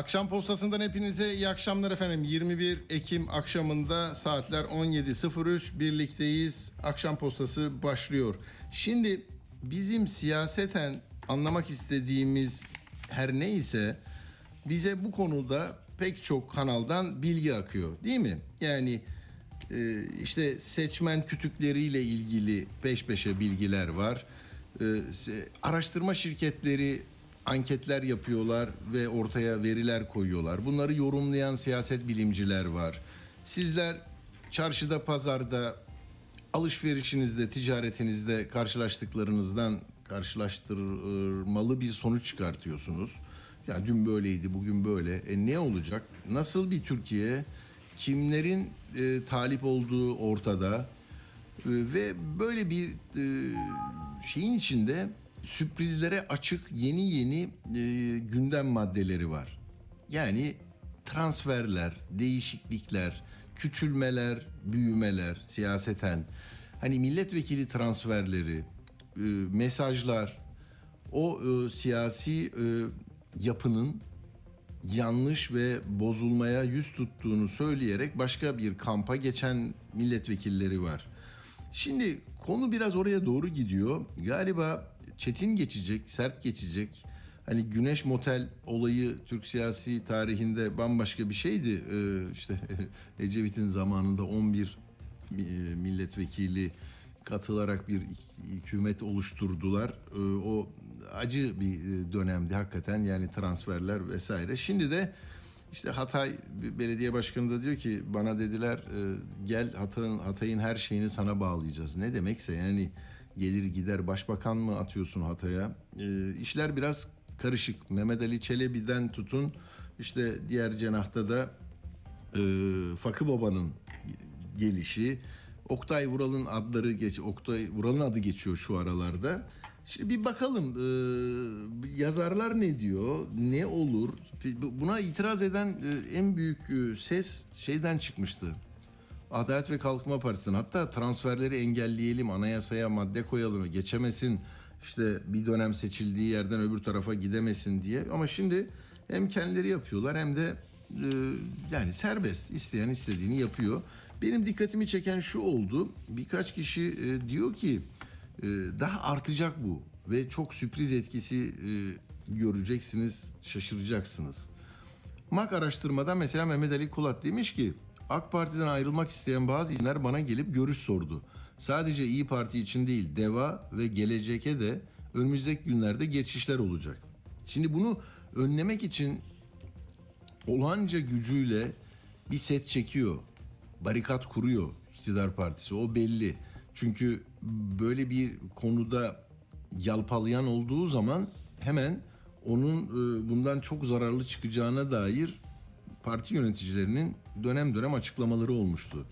Akşam postasından hepinize iyi akşamlar efendim. 21 Ekim akşamında saatler 17.03 birlikteyiz. Akşam postası başlıyor. Şimdi bizim siyaseten anlamak istediğimiz her neyse bize bu konuda pek çok kanaldan bilgi akıyor değil mi? Yani e, işte seçmen kütükleriyle ilgili peş peşe bilgiler var. E, Araştırma şirketleri anketler yapıyorlar ve ortaya veriler koyuyorlar. Bunları yorumlayan siyaset bilimciler var. Sizler çarşıda, pazarda, alışverişinizde, ticaretinizde karşılaştıklarınızdan karşılaştırmalı bir sonuç çıkartıyorsunuz. Ya dün böyleydi, bugün böyle. E ne olacak? Nasıl bir Türkiye? Kimlerin e, talip olduğu ortada. E, ve böyle bir e, şeyin içinde sürprizlere açık yeni yeni e, gündem maddeleri var. Yani transferler, değişiklikler, küçülmeler, büyümeler siyaseten hani milletvekili transferleri, e, mesajlar o e, siyasi e, yapının yanlış ve bozulmaya yüz tuttuğunu söyleyerek başka bir kampa geçen milletvekilleri var. Şimdi konu biraz oraya doğru gidiyor. Galiba çetin geçecek, sert geçecek. Hani Güneş Motel olayı Türk siyasi tarihinde bambaşka bir şeydi. Ee, işte Ecevit'in zamanında 11 mi- e, milletvekili katılarak bir hükümet oluşturdular. Ee, o acı bir e, dönemdi hakikaten yani transferler vesaire. Şimdi de işte Hatay Belediye Başkanı da diyor ki bana dediler e, gel Hatay'ın Hatay'ın her şeyini sana bağlayacağız. Ne demekse yani gelir gider başbakan mı atıyorsun Hatay'a? E, işler biraz karışık. Mehmet Ali Çelebi'den tutun işte diğer cenahta da e, Fakı Baba'nın gelişi, Oktay Vural'ın adları geç, Oktay Vural'ın adı geçiyor şu aralarda. Şimdi bir bakalım e, yazarlar ne diyor, ne olur? Buna itiraz eden e, en büyük e, ses şeyden çıkmıştı. Adalet ve Kalkınma Partisi'nin hatta transferleri engelleyelim, anayasaya madde koyalım, geçemesin, işte bir dönem seçildiği yerden öbür tarafa gidemesin diye. Ama şimdi hem kendileri yapıyorlar hem de e, yani serbest, isteyen istediğini yapıyor. Benim dikkatimi çeken şu oldu, birkaç kişi e, diyor ki e, daha artacak bu ve çok sürpriz etkisi e, göreceksiniz, şaşıracaksınız. MAK araştırmada mesela Mehmet Ali Kulat demiş ki AK Parti'den ayrılmak isteyen bazı isimler bana gelip görüş sordu. Sadece İyi Parti için değil DEVA ve Gelecek'e de önümüzdeki günlerde geçişler olacak. Şimdi bunu önlemek için olağanca gücüyle bir set çekiyor. Barikat kuruyor iktidar partisi o belli. Çünkü böyle bir konuda yalpalayan olduğu zaman hemen onun e, bundan çok zararlı çıkacağına dair parti yöneticilerinin dönem dönem açıklamaları olmuştu.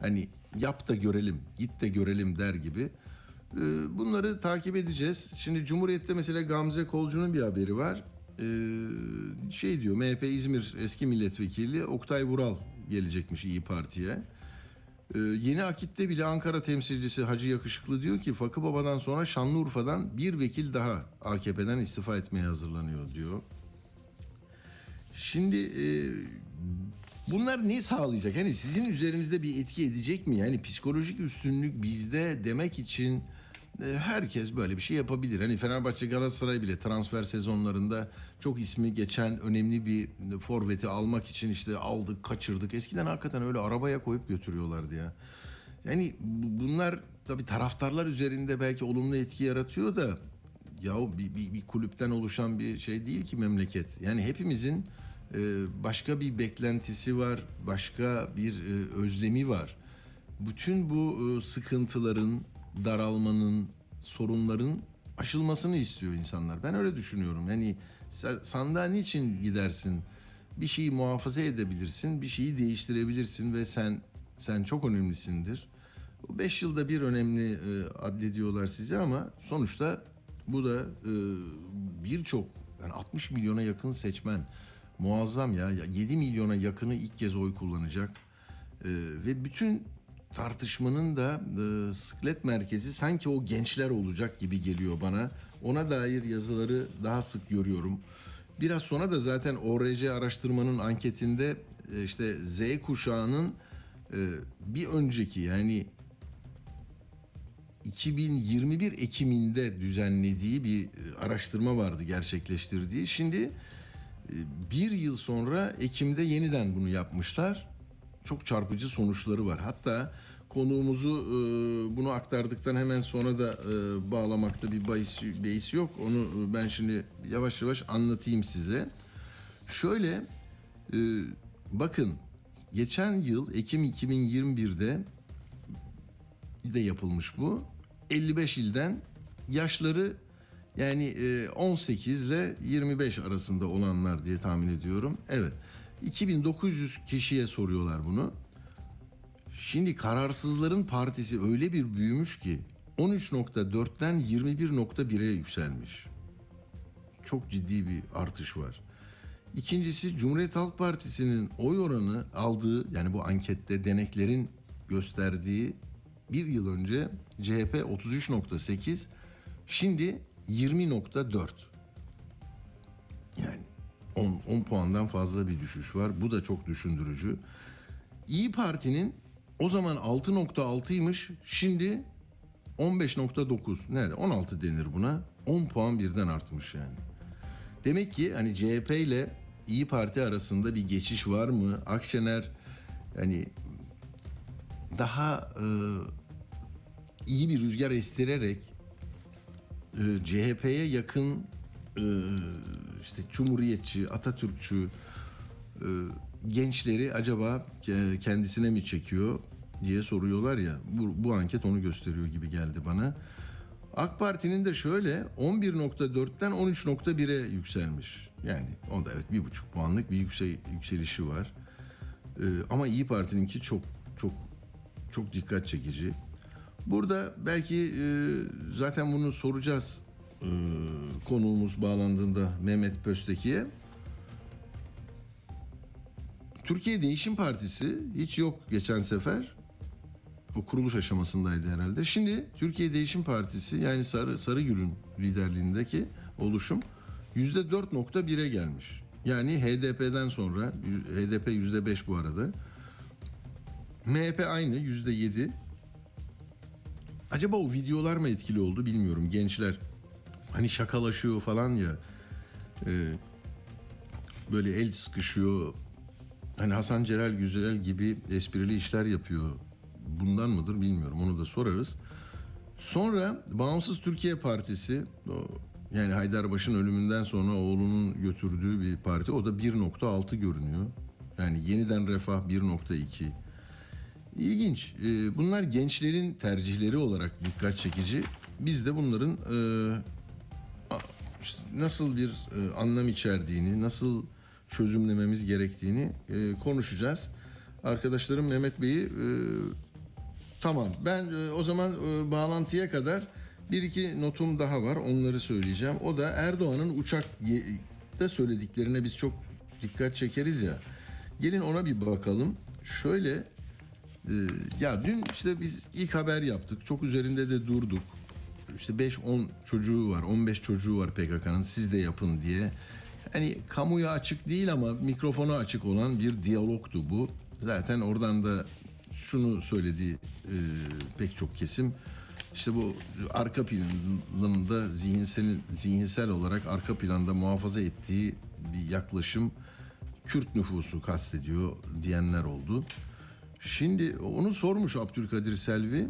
Hani yap da görelim, git de görelim der gibi. E, Bunları takip edeceğiz. Şimdi Cumhuriyet'te mesela Gamze Kolcu'nun bir haberi var. E, Şey diyor MHP İzmir eski milletvekili Oktay Vural gelecekmiş İyi Parti'ye. Ee, yeni Akit'te bile Ankara temsilcisi Hacı Yakışıklı diyor ki Fakı Baba'dan sonra Şanlıurfa'dan bir vekil daha AKP'den istifa etmeye hazırlanıyor diyor. Şimdi e, bunlar ne sağlayacak? Hani sizin üzerinizde bir etki edecek mi? Yani psikolojik üstünlük bizde demek için e, herkes böyle bir şey yapabilir. Hani Fenerbahçe Galatasaray bile transfer sezonlarında çok ismi geçen önemli bir forveti almak için işte aldık, kaçırdık. Eskiden hakikaten öyle arabaya koyup götürüyorlardı ya. Yani bu- bunlar tabii taraftarlar üzerinde belki olumlu etki yaratıyor da ya bir, bir, bir kulüpten oluşan bir şey değil ki memleket. Yani hepimizin başka bir beklentisi var, başka bir e, özlemi var. Bütün bu e, sıkıntıların, daralmanın, sorunların aşılmasını istiyor insanlar. Ben öyle düşünüyorum. Yani sa- sandığa niçin gidersin? Bir şeyi muhafaza edebilirsin, bir şeyi değiştirebilirsin ve sen sen çok önemlisindir. Bu 5 yılda bir önemli e, addediyorlar size ama sonuçta bu da e, birçok yani 60 milyona yakın seçmen muazzam ya Ya 7 milyona yakını ilk kez oy kullanacak E, ve bütün tartışmanın da e, sıklet merkezi sanki o gençler olacak gibi geliyor bana. Ona dair yazıları daha sık görüyorum. Biraz sonra da zaten ORC araştırmanın anketinde e, işte Z kuşağının e, bir önceki yani 2021 Ekim'inde düzenlediği bir e, araştırma vardı gerçekleştirdiği. Şimdi bir yıl sonra Ekim'de yeniden bunu yapmışlar. Çok çarpıcı sonuçları var. Hatta konuğumuzu e, bunu aktardıktan hemen sonra da e, bağlamakta bir bahis, bahis yok. Onu e, ben şimdi yavaş yavaş anlatayım size. Şöyle bakın geçen yıl Ekim 2021'de de yapılmış bu. 55 ilden yaşları yani e, 18 ile 25 arasında olanlar diye tahmin ediyorum. Evet. 2900 kişiye soruyorlar bunu. Şimdi kararsızların partisi öyle bir büyümüş ki 13.4'ten 21.1'e yükselmiş. Çok ciddi bir artış var. İkincisi Cumhuriyet Halk Partisi'nin oy oranı aldığı yani bu ankette deneklerin gösterdiği bir yıl önce CHP 33.8 şimdi 20.4 yani 10, 10 puandan fazla bir düşüş var. Bu da çok düşündürücü. İyi Parti'nin o zaman 6.6'ymış şimdi 15.9 nerede 16 denir buna 10 puan birden artmış yani. Demek ki hani CHP ile İyi Parti arasında bir geçiş var mı? Akşener yani daha e, iyi bir rüzgar estirerek e, CHP'ye yakın e, işte Cumhuriyetçi, Atatürkçü e, gençleri acaba kendisine mi çekiyor diye soruyorlar ya. Bu, bu anket onu gösteriyor gibi geldi bana. AK Parti'nin de şöyle 11.4'ten 13.1'e yükselmiş. Yani o da evet bir buçuk puanlık bir yüksel, yükselişi var. Ee, ama İyi Parti'ninki çok çok çok dikkat çekici. Burada belki e, zaten bunu soracağız e, konuğumuz bağlandığında Mehmet Pösteki'ye. Türkiye Değişim Partisi hiç yok geçen sefer. O kuruluş aşamasındaydı herhalde. Şimdi Türkiye Değişim Partisi yani Sarı Sarıgül'ün liderliğindeki oluşum yüzde 4.1'e gelmiş. Yani HDP'den sonra HDP yüzde 5 bu arada. MHP aynı yüzde 7. Acaba o videolar mı etkili oldu bilmiyorum. Gençler hani şakalaşıyor falan ya. e, böyle el sıkışıyor. Hani Hasan Celal Güzel gibi esprili işler yapıyor. Bundan mıdır bilmiyorum. Onu da sorarız. Sonra Bağımsız Türkiye Partisi yani Haydarbaş'ın ölümünden sonra oğlunun götürdüğü bir parti. O da 1.6 görünüyor. Yani yeniden refah 1.2. İlginç. Ee, Bunlar gençlerin tercihleri olarak dikkat çekici. Biz de bunların e, nasıl bir e, anlam içerdiğini, nasıl çözümlememiz gerektiğini e, konuşacağız. Arkadaşlarım Mehmet Bey'i tamam ben o zaman bağlantıya kadar bir iki notum daha var onları söyleyeceğim. O da Erdoğan'ın uçakta söylediklerine biz çok dikkat çekeriz ya. Gelin ona bir bakalım. Şöyle ya dün işte biz ilk haber yaptık. Çok üzerinde de durduk. İşte 5-10 çocuğu var, 15 çocuğu var PKK'nın siz de yapın diye. Hani kamuya açık değil ama mikrofona açık olan bir diyalogtu bu. Zaten oradan da şunu söyledi e, pek çok kesim. İşte bu arka planında zihinsel zihinsel olarak arka planda muhafaza ettiği bir yaklaşım Kürt nüfusu kastediyor diyenler oldu. Şimdi onu sormuş Abdülkadir Selvi.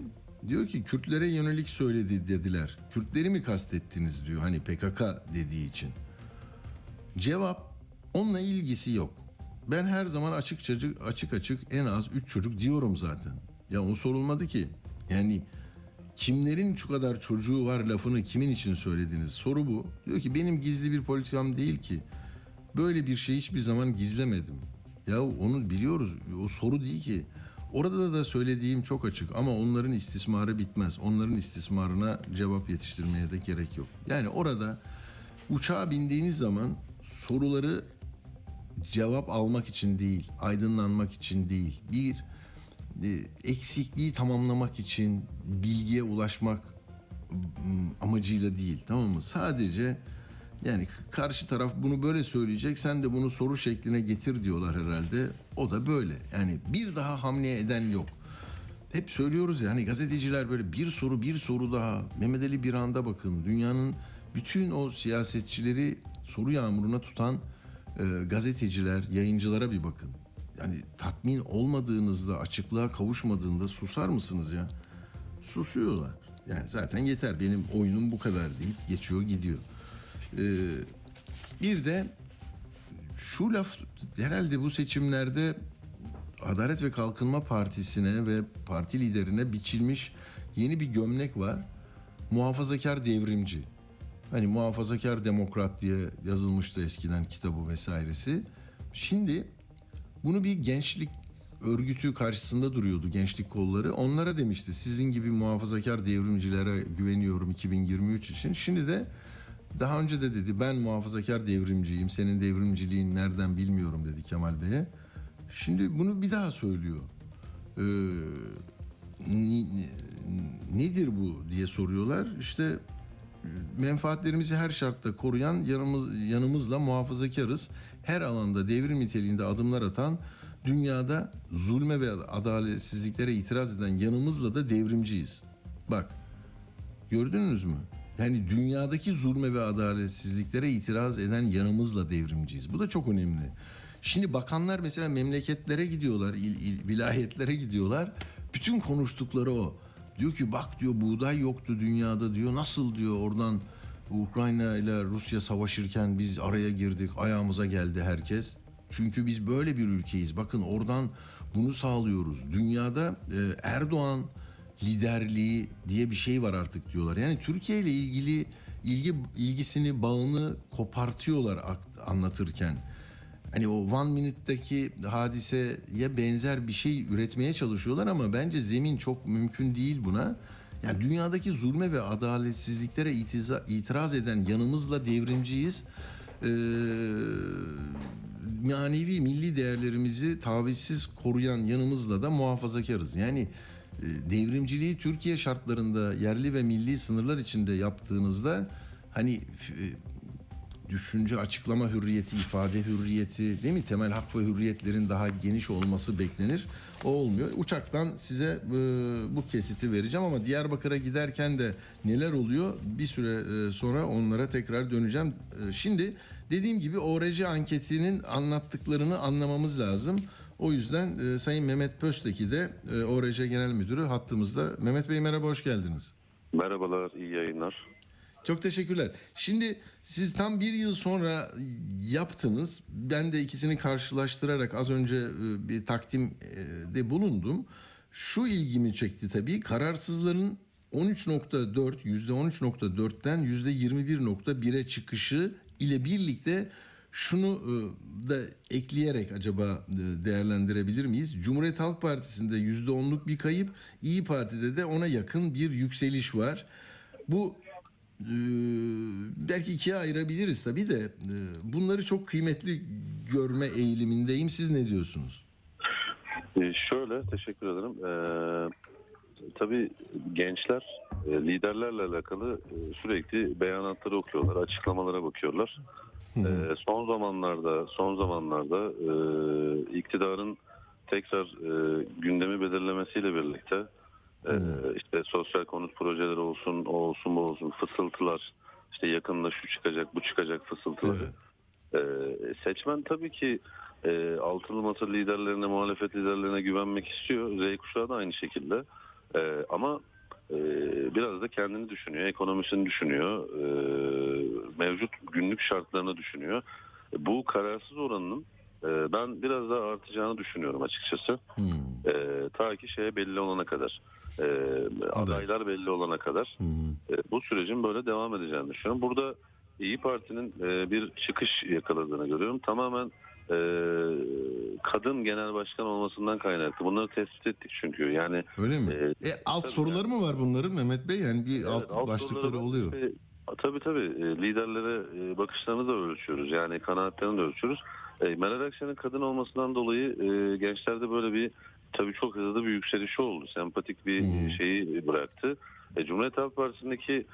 Diyor ki Kürtlere yönelik söyledi dediler. Kürtleri mi kastettiniz diyor hani PKK dediği için. Cevap onunla ilgisi yok. Ben her zaman açıkça açık açık en az 3 çocuk diyorum zaten. Ya o sorulmadı ki. Yani kimlerin şu kadar çocuğu var lafını kimin için söylediniz? Soru bu. Diyor ki benim gizli bir politikam değil ki. Böyle bir şey hiçbir zaman gizlemedim. Ya onu biliyoruz. O soru değil ki. Orada da söylediğim çok açık ama onların istismarı bitmez. Onların istismarına cevap yetiştirmeye de gerek yok. Yani orada uçağa bindiğiniz zaman soruları cevap almak için değil, aydınlanmak için değil, bir e, eksikliği tamamlamak için bilgiye ulaşmak m, amacıyla değil tamam mı? Sadece yani karşı taraf bunu böyle söyleyecek sen de bunu soru şekline getir diyorlar herhalde. O da böyle. Yani bir daha hamle eden yok. Hep söylüyoruz ya hani gazeteciler böyle bir soru bir soru daha. Mehmet Ali bir anda bakın dünyanın bütün o siyasetçileri soru yağmuruna tutan e, gazeteciler, yayıncılara bir bakın. Yani tatmin olmadığınızda, açıklığa kavuşmadığında susar mısınız ya? Susuyorlar. Yani zaten yeter benim oyunum bu kadar deyip geçiyor gidiyor. Ee, bir de şu laf herhalde bu seçimlerde Adalet ve Kalkınma Partisi'ne ve parti liderine biçilmiş yeni bir gömlek var. Muhafazakar devrimci. Hani muhafazakar demokrat diye yazılmıştı eskiden kitabı vesairesi. Şimdi bunu bir gençlik örgütü karşısında duruyordu gençlik kolları. Onlara demişti sizin gibi muhafazakar devrimcilere güveniyorum 2023 için. Şimdi de daha önce de dedi ben muhafazakar devrimciyim. Senin devrimciliğin nereden bilmiyorum dedi Kemal Bey'e. Şimdi bunu bir daha söylüyor. Ee, nedir bu diye soruyorlar. İşte menfaatlerimizi her şartta koruyan yanımız, yanımızla muhafazakarız. Her alanda devrim niteliğinde adımlar atan, dünyada zulme ve adaletsizliklere itiraz eden yanımızla da devrimciyiz. Bak, gördünüz mü? Yani dünyadaki zulme ve adaletsizliklere itiraz eden yanımızla devrimciyiz. Bu da çok önemli. Şimdi bakanlar mesela memleketlere gidiyorlar, il, il, vilayetlere gidiyorlar. Bütün konuştukları o. Diyor ki bak diyor buğday yoktu dünyada diyor. Nasıl diyor oradan Ukrayna ile Rusya savaşırken biz araya girdik. Ayağımıza geldi herkes. Çünkü biz böyle bir ülkeyiz. Bakın oradan bunu sağlıyoruz. Dünyada e, Erdoğan liderliği diye bir şey var artık diyorlar. Yani Türkiye ile ilgili ilgi ilgisini bağını kopartıyorlar anlatırken. Hani o One Minute'daki hadiseye benzer bir şey üretmeye çalışıyorlar ama bence zemin çok mümkün değil buna. Yani dünyadaki zulme ve adaletsizliklere itiza, itiraz eden yanımızla devrimciyiz. Ee, manevi milli değerlerimizi tavizsiz koruyan yanımızla da muhafazakarız. Yani devrimciliği Türkiye şartlarında yerli ve milli sınırlar içinde yaptığınızda hani e, düşünce açıklama hürriyeti, ifade hürriyeti değil mi? Temel hak ve hürriyetlerin daha geniş olması beklenir. O olmuyor. Uçaktan size e, bu kesiti vereceğim ama Diyarbakır'a giderken de neler oluyor bir süre e, sonra onlara tekrar döneceğim. Şimdi dediğim gibi ORC anketinin anlattıklarını anlamamız lazım. O yüzden e, Sayın Mehmet Pösteki de e, ORC Genel Müdürü hattımızda. Mehmet Bey merhaba hoş geldiniz. Merhabalar, iyi yayınlar. Çok teşekkürler. Şimdi siz tam bir yıl sonra yaptınız. Ben de ikisini karşılaştırarak az önce e, bir takdimde bulundum. Şu ilgimi çekti tabii. Kararsızların 13.4, %13.4'ten %21.1'e çıkışı ile birlikte şunu e, da ekleyerek acaba e, değerlendirebilir miyiz? Cumhuriyet Halk Partisi'nde %10'luk bir kayıp, İyi Parti'de de ona yakın bir yükseliş var. Bu ee, belki ikiye ayırabiliriz tabii de e, bunları çok kıymetli görme eğilimindeyim. Siz ne diyorsunuz? Şöyle, teşekkür ederim. Ee, tabii gençler e, liderlerle alakalı e, sürekli beyanatları okuyorlar, açıklamalara bakıyorlar. Ee, son zamanlarda, son zamanlarda e, iktidarın tekrar e, gündemi belirlemesiyle birlikte e, işte sosyal konut projeleri olsun, o olsun, bu olsun, fısıltılar, işte yakında şu çıkacak, bu çıkacak fısıltıları. Evet. Ee, seçmen tabii ki e, altılı masa liderlerine, muhalefet liderlerine güvenmek istiyor. Z kuşağı da aynı şekilde. Ee, ama e, biraz da kendini düşünüyor, ekonomisini düşünüyor, e, mevcut günlük şartlarını düşünüyor. Bu kararsız oranının e, ben biraz daha artacağını düşünüyorum açıkçası. Hmm. E, ta ki şeye belli olana kadar, e, adaylar belli olana kadar Hmm. e, bu sürecin böyle devam edeceğini düşünüyorum. Burada İyi Parti'nin e, bir çıkış yakaladığını görüyorum. Tamamen e, kadın genel başkan olmasından kaynaklı. Bunları tespit ettik çünkü. Yani Öyle mi? e, E, alt soruları mı var bunların Mehmet Bey? Yani bir Evet, alt, alt başlıkları oluyor. E, tabii tabii E, liderlere e, bakışlarını da ölçüyoruz. Yani kanaatlerini de ölçüyoruz. E, Meral Akşener'in kadın olmasından dolayı gençlerde böyle bir tabii çok hızlı bir yükselişi oldu. Sempatik bir Hmm. şeyi bıraktı. E, Cumhuriyet Halk Partisi'ndeki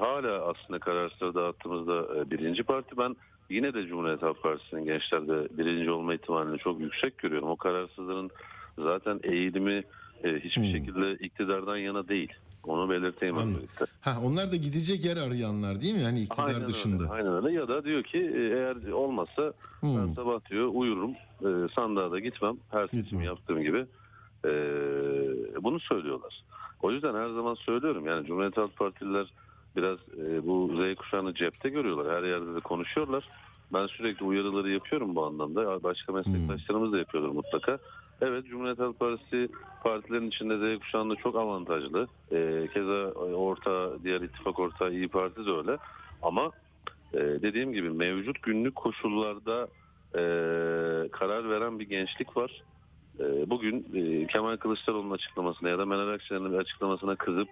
hala aslında kararsızları dağıttığımızda birinci parti ben yine de Cumhuriyet Halk Partisi'nin gençlerde birinci olma ihtimalini çok yüksek görüyorum. O kararsızların zaten eğilimi e, hiçbir Hmm. şekilde iktidardan yana değil. Onu belirteyim öncelikle. Ha, onlar da gidecek yer arayanlar değil mi? Yani iktidar Aynen dışında. Öyle, aynen öyle. Ya da diyor ki e, eğer olmazsa ben Hmm. sabah diyor uyururum. E, sandığa da gitmem. Her Gitmem. yaptığım gibi. E, bunu söylüyorlar. O yüzden her zaman söylüyorum. Yani Cumhuriyet Halk Partililer biraz e, bu Z kuşağını cepte görüyorlar. Her yerde de konuşuyorlar. Ben sürekli uyarıları yapıyorum bu anlamda. Başka meslektaşlarımız da yapıyordur mutlaka. Evet Cumhuriyet Halk Partisi partilerin içinde Z kuşağında çok avantajlı. E, keza orta diğer ittifak ortağı İyi Parti de öyle. Ama e, dediğim gibi mevcut günlük koşullarda e, karar veren bir gençlik var. E, bugün e, Kemal Kılıçdaroğlu'nun açıklamasına ya da Meral Akşener'in açıklamasına kızıp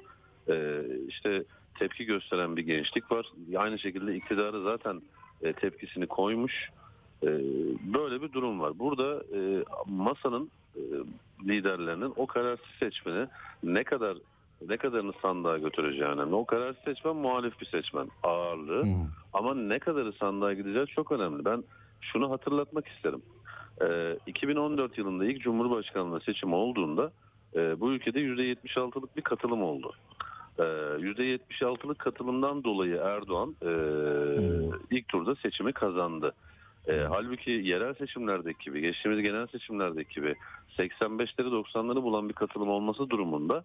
e, işte tepki gösteren bir gençlik var. Aynı şekilde iktidarı zaten e, tepkisini koymuş. E, böyle bir durum var. Burada e, masanın e, liderlerinin o kararsız seçmeni ne kadar ne kadarını sandığa götüreceği önemli. O kararsız seçmen muhalif bir seçmen ağırlığı. Hmm. Ama ne kadarı sandığa gideceği çok önemli. Ben şunu hatırlatmak isterim. Ee, 2014 yılında ilk Cumhurbaşkanlığı seçimi olduğunda e, bu ülkede %76'lık bir katılım oldu. Ee, %76'lık katılımdan dolayı Erdoğan e, ilk turda seçimi kazandı. E, halbuki yerel seçimlerdeki gibi, geçtiğimiz genel seçimlerdeki gibi 85'leri 90'ları bulan bir katılım olması durumunda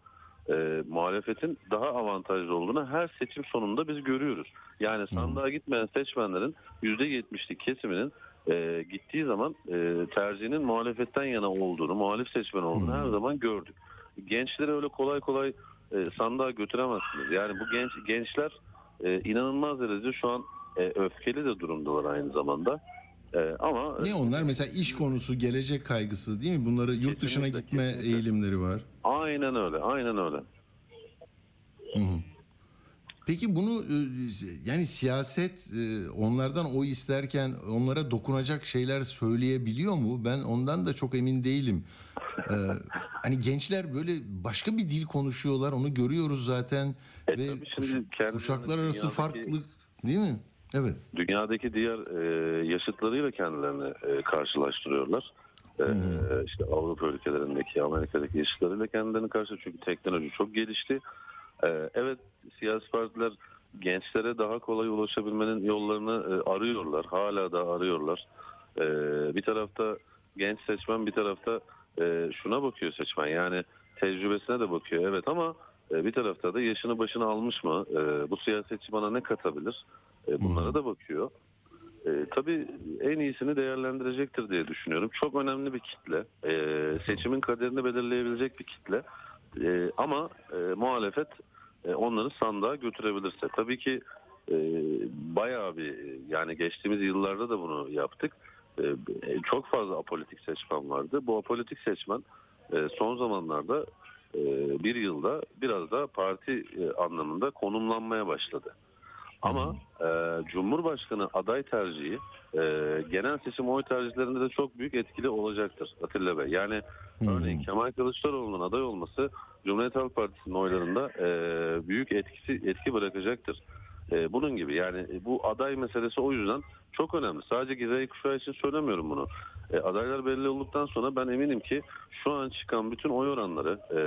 e, muhalefetin daha avantajlı olduğunu her seçim sonunda biz görüyoruz. Yani sandığa gitmeyen seçmenlerin %70'lik kesiminin e, gittiği zaman e, tercihinin muhalefetten yana olduğunu, muhalif seçmen olduğunu her zaman gördük. Gençleri öyle kolay kolay e, sandığa götüremezsiniz. Yani bu genç gençler e, inanılmaz derecede şu an e, öfkeli de durumdalar aynı zamanda. E, ama Ne onlar? Mesela iş konusu, gelecek kaygısı değil mi? Bunları yurt dışına gitme kesinlikle. eğilimleri var. aynen öyle, aynen öyle. Peki bunu e, yani siyaset e, onlardan oy isterken onlara dokunacak şeyler söyleyebiliyor mu? Ben ondan da çok emin değilim. E, hani gençler böyle başka bir dil konuşuyorlar. Onu görüyoruz zaten E, ve şimdi kuşaklar arası dünyadaki- farklılık değil mi? Evet. dünyadaki diğer e, yaşıtlarıyla kendilerini e, karşılaştırıyorlar. E, işte Avrupa ülkelerindeki, Amerika'daki yaşıtlarıyla kendilerini karşı çünkü teknoloji çok gelişti. E, evet siyasi partiler gençlere daha kolay ulaşabilmenin yollarını e, arıyorlar. Hala da arıyorlar. E, bir tarafta genç seçmen bir tarafta e, şuna bakıyor seçmen yani tecrübesine de bakıyor evet ama e, bir tarafta da yaşını başına almış mı bu siyasetçi bana ne katabilir bunlara da bakıyor. E, tabii en iyisini değerlendirecektir diye düşünüyorum. Çok önemli bir kitle. E, seçimin kaderini belirleyebilecek bir kitle. E, ama e, muhalefet onları sandığa götürebilirse. Tabii ki e, bayağı bir yani geçtiğimiz yıllarda da bunu yaptık. E, e, çok fazla apolitik seçmen vardı. Bu apolitik seçmen e, son zamanlarda e, bir yılda biraz da parti e, anlamında konumlanmaya başladı. Ama e, Cumhurbaşkanı aday tercihi e, genel seçim oy tercihlerinde de çok büyük etkili olacaktır Atilla Bey. Yani örneğin Kemal Kılıçdaroğlu'nun aday olması Cumhuriyet Halk Partisi'nin oylarında e, büyük etkisi etki bırakacaktır. E, bunun gibi yani bu aday meselesi o yüzden çok önemli. Sadece Gizey kuşağı için söylemiyorum bunu. E, adaylar belli olduktan sonra ben eminim ki şu an çıkan bütün oy oranları e,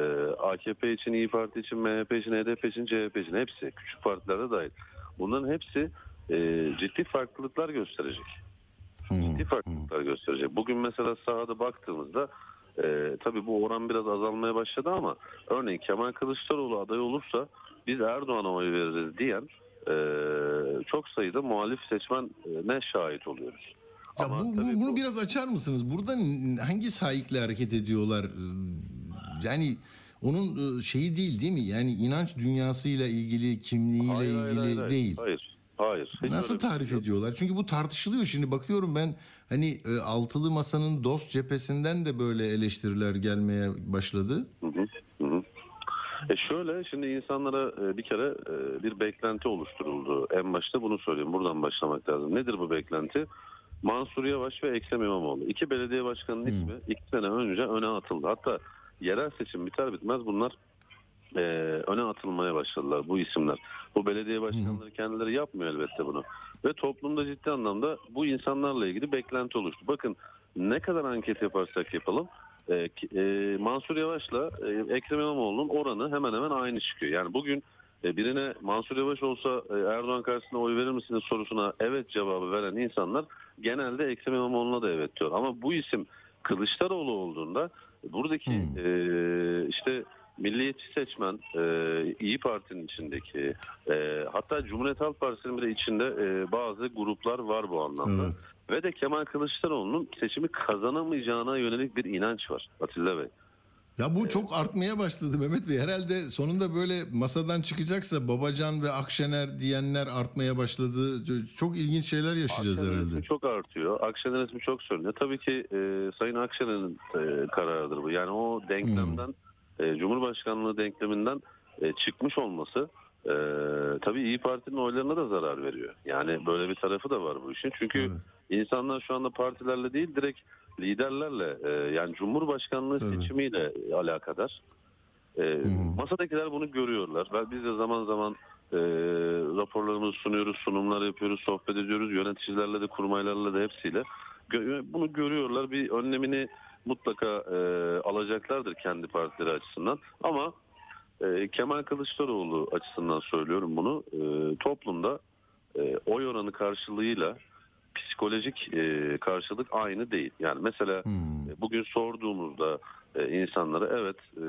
AKP için, İyi Parti için, MHP için, HDP için, CHP için hepsi küçük partilerde dahil. Bunların hepsi e, ciddi farklılıklar gösterecek. Ciddi farklılıklar gösterecek. Bugün mesela sahada baktığımızda e, tabii bu oran biraz azalmaya başladı ama örneğin Kemal Kılıçdaroğlu aday olursa biz Erdoğan'a oy veririz diyen e, çok sayıda muhalif seçmen e, ne şahit oluyoruz. Ya Ama bu, bu- bunu bu- biraz açar mısınız? Burada hangi sahikle hareket ediyorlar? Yani onun e, şeyi değil değil mi? Yani inanç dünyasıyla ilgili, kimliğiyle Hayır, ilgili hayır, hayır. değil. Hayır. Hayır. Nasıl şey tarif yok. ediyorlar? Çünkü bu tartışılıyor şimdi bakıyorum ben hani e, altılı masanın dost cephesinden de böyle eleştiriler gelmeye başladı. Hı hı, hı. E şöyle şimdi insanlara e, bir kere bir beklenti oluşturuldu. En başta bunu söyleyeyim. Buradan başlamak lazım. Nedir bu beklenti? Mansur Yavaş ve Ekrem İmamoğlu. İki belediye başkanının ismi iki sene önce öne atıldı. Hatta yerel seçim biter bitmez bunlar e, öne atılmaya başladılar bu isimler. Bu belediye başkanları kendileri yapmıyor elbette bunu. Ve toplumda ciddi anlamda bu insanlarla ilgili beklenti oluştu. Bakın ne kadar anket yaparsak yapalım e, e, Mansur Yavaş'la e, Ekrem İmamoğlu'nun oranı hemen hemen aynı çıkıyor. Yani bugün e, birine Mansur Yavaş olsa e, Erdoğan karşısında oy verir misiniz sorusuna evet cevabı veren insanlar genelde Ekrem İmamoğlu'na da evet diyor. Ama bu isim Kılıçdaroğlu olduğunda buradaki Hmm. e, işte milliyetçi seçmen e, İyi Parti'nin içindeki e, hatta Cumhuriyet Halk Partisi'nin bile içinde e, bazı gruplar var bu anlamda. Evet. Ve de Kemal Kılıçdaroğlu'nun seçimi kazanamayacağına yönelik bir inanç var Atilla Bey. Ya bu çok artmaya başladı Mehmet Bey. Herhalde sonunda böyle masadan çıkacaksa Babacan ve Akşener diyenler artmaya başladı. Çok ilginç şeyler yaşayacağız Akşener herhalde. çok artıyor. Akşener ismi çok söyleniyor. Tabii ki e, Sayın Akşener'in e, kararıdır bu. Yani o denklemden, e, Cumhurbaşkanlığı denkleminden e, çıkmış olması e, tabii İyi Parti'nin oylarına da zarar veriyor. Yani böyle bir tarafı da var bu işin. Çünkü Evet. insanlar şu anda partilerle değil direkt liderlerle e, yani Cumhurbaşkanlığı Tabii. seçimiyle alakadar. E, Masadakiler bunu görüyorlar. Ve biz de zaman zaman e, raporlarımızı sunuyoruz, sunumlar yapıyoruz, sohbet ediyoruz. Yöneticilerle de, kurmaylarla da hepsiyle. Gö- Bunu görüyorlar. Bir önlemini mutlaka e, alacaklardır kendi partileri açısından. Ama e, Kemal Kılıçdaroğlu açısından söylüyorum bunu. E, toplumda e, oy oranı karşılığıyla psikolojik e, karşılık aynı değil. Yani mesela Hmm. e, bugün sorduğumuzda e, insanlara evet e,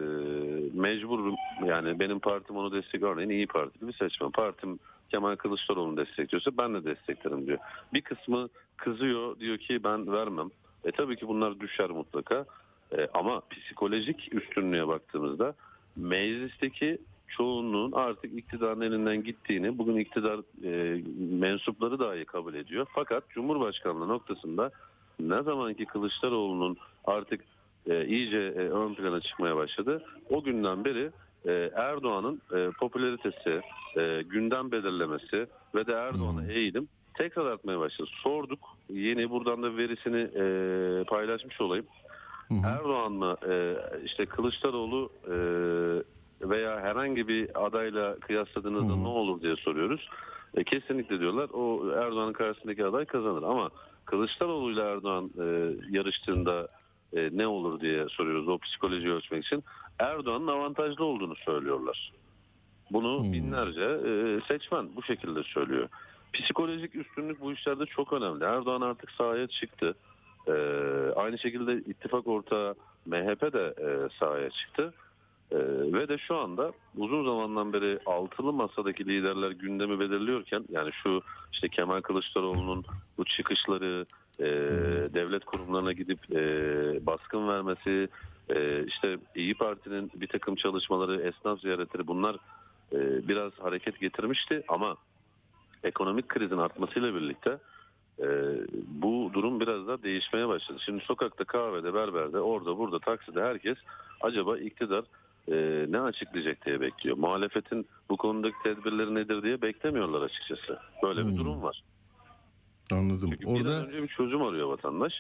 mecburum yani benim partim onu destek örneğin iyi Partili bir seçmen. Partim Kemal Kılıçdaroğlu'nu destekliyorsa ben de desteklerim diyor. Bir kısmı kızıyor diyor ki ben vermem. E tabii ki bunlar düşer mutlaka. E, ama psikolojik üstünlüğe baktığımızda meclisteki çoğunluğun artık iktidarın elinden gittiğini bugün iktidar e, mensupları dahi kabul ediyor. Fakat Cumhurbaşkanlığı noktasında ne zamanki Kılıçdaroğlu'nun artık e, iyice e, ön plana çıkmaya başladı. O günden beri e, Erdoğan'ın e, popülaritesi, e, gündem belirlemesi ve de Erdoğan'a eğilim tekrar artmaya başladı. Sorduk. Yeni buradan da verisini e, paylaşmış olayım. Erdoğan'la e, işte Kılıçdaroğlu e, veya herhangi bir adayla kıyasladığınızda ne olur diye soruyoruz. E, kesinlikle diyorlar o Erdoğan'ın karşısındaki aday kazanır ama Kılıçdaroğlu ile Erdoğan e, yarıştığında e, ne olur diye soruyoruz o psikolojiyi ölçmek için. Erdoğan'ın avantajlı olduğunu söylüyorlar. Bunu binlerce e, seçmen bu şekilde söylüyor. Psikolojik üstünlük bu işlerde çok önemli. Erdoğan artık sahaya çıktı. E, aynı şekilde ittifak ortağı MHP de e, sahaya çıktı. E, ve de şu anda uzun zamandan beri altılı masadaki liderler gündemi belirliyorken yani şu işte Kemal Kılıçdaroğlu'nun bu çıkışları e, devlet kurumlarına gidip e, baskın vermesi e, işte İyi Parti'nin bir takım çalışmaları esnaf ziyaretleri bunlar e, biraz hareket getirmişti ama ekonomik krizin artmasıyla birlikte e, bu durum biraz daha değişmeye başladı. Şimdi sokakta, kahvede, berberde, orada, burada, takside herkes acaba iktidar e, ne açıklayacak diye bekliyor. Muhalefetin bu konudaki tedbirleri nedir diye beklemiyorlar açıkçası. Böyle bir durum var. Anladım. Çünkü Orada önce bir çözüm arıyor vatandaş.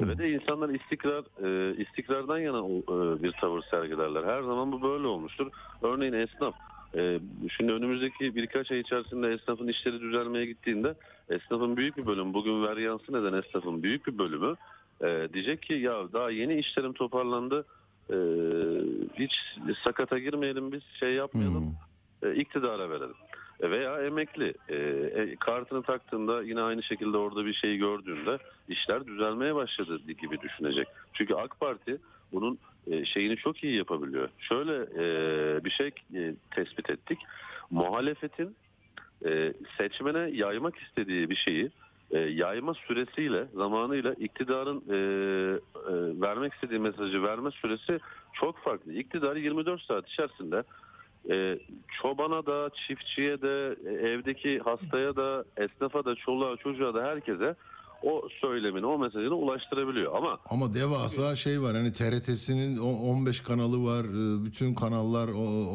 Ve de insanlar istikrar e, istikrardan yana e, bir tavır sergilerler. Her zaman bu böyle olmuştur. Örneğin esnaf. E, şimdi önümüzdeki birkaç ay içerisinde esnafın işleri düzelmeye gittiğinde esnafın büyük bir bölümü, bugün veryansı neden esnafın büyük bir bölümü e, diyecek ki ya daha yeni işlerim toparlandı. E, hiç sakata girmeyelim biz şey yapmayalım. E, iktidara verelim. E, Veya emekli e, e, kartını taktığında yine aynı şekilde orada bir şey gördüğünde işler düzelmeye başladı gibi düşünecek. Çünkü AK Parti bunun e, şeyini çok iyi yapabiliyor. Şöyle e, bir şey e, tespit ettik. Muhalefetin e, seçmene yaymak istediği bir şeyi e, yayma süresiyle zamanıyla iktidarın e, e, vermek istediği mesajı verme süresi çok farklı. İktidar 24 saat içerisinde e, çobana da, çiftçiye de, evdeki hastaya da, esnafa da, çoluğa çocuğa da herkese o söylemini, o mesajını ulaştırabiliyor. Ama Ama devasa şey var hani TRT'sinin o- 15 kanalı var. e, Bütün kanallar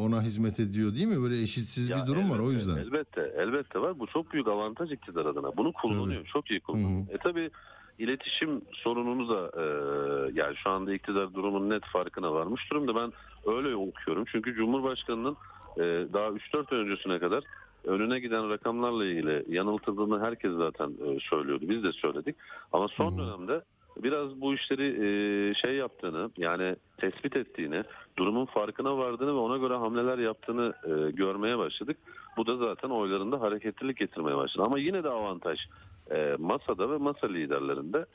ona hizmet ediyor değil mi? Böyle eşitsiz Ya bir durum var o elbette, yüzden. Elbette, elbette var. Bu çok büyük avantaj iktidar adına. Bunu kullanıyor, çok iyi kullanıyor. E tabi iletişim sorununu da e, yani şu anda iktidar durumun net farkına varmış durumda. Ben öyle okuyorum. Çünkü Cumhurbaşkanı'nın e, daha 3-4 ay öncesine kadar önüne giden rakamlarla ilgili yanıltıldığını herkes zaten e, söylüyordu. Biz de söyledik. Ama son dönemde biraz bu işleri e, şey yaptığını yani tespit ettiğini, durumun farkına vardığını ve ona göre hamleler yaptığını e, görmeye başladık. Bu da zaten oylarında hareketlilik getirmeye başladı. Ama yine de avantaj masada ve masa liderlerinde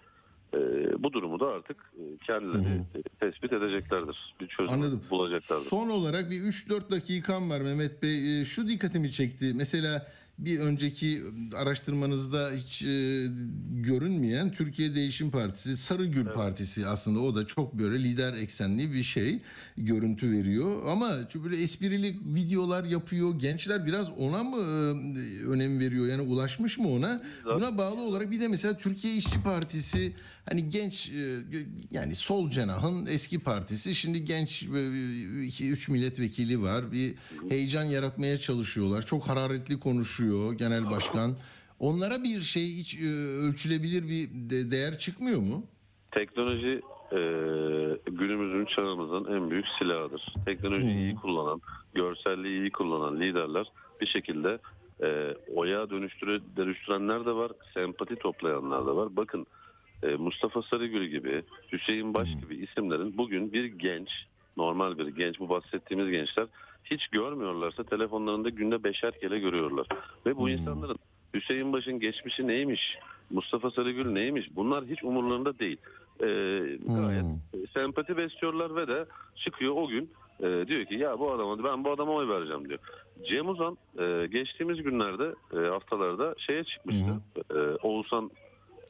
e, bu durumu da artık e, kendileri e, tespit edeceklerdir. Bir çözüm Anladım. bulacaklardır. Son olarak bir 3-4 dakikam var Mehmet Bey. Ee, Şu dikkatimi çekti. Mesela bir önceki araştırmanızda hiç e, görünmeyen Türkiye Değişim Partisi, Sarıgül Partisi aslında o da çok böyle lider eksenli bir şey görüntü veriyor. Ama böyle esprili videolar yapıyor. Gençler biraz ona mı e, önem veriyor? Yani ulaşmış mı ona? Buna bağlı olarak bir de mesela Türkiye İşçi Partisi hani genç e, yani sol cenahın eski partisi şimdi genç 2-3 milletvekili var. Bir heyecan yaratmaya çalışıyorlar. Çok hararetli konuşuyor genel başkan. Onlara bir şey hiç e, ölçülebilir bir de- değer çıkmıyor mu? Teknoloji e, günümüzün çağımızın en büyük silahıdır. Teknolojiyi iyi kullanan, görselliği iyi kullanan liderler bir şekilde e, oya dönüştüre, dönüştürenler de var, sempati toplayanlar da var. Bakın e, Mustafa Sarıgül gibi, Hüseyin Baş gibi isimlerin bugün bir genç, normal bir genç, bu bahsettiğimiz gençler hiç görmüyorlarsa telefonlarında günde beşer kere görüyorlar. Ve bu insanların Hüseyin Baş'ın geçmişi neymiş, Mustafa Sarıgül neymiş bunlar hiç umurlarında değil. E, gayet e, sempati besliyorlar ve de çıkıyor o gün e, diyor ki ya bu adama ben bu adama oy vereceğim diyor. Cem Uzan e, geçtiğimiz günlerde e, haftalarda şeye çıkmıştı. E, Oğuzhan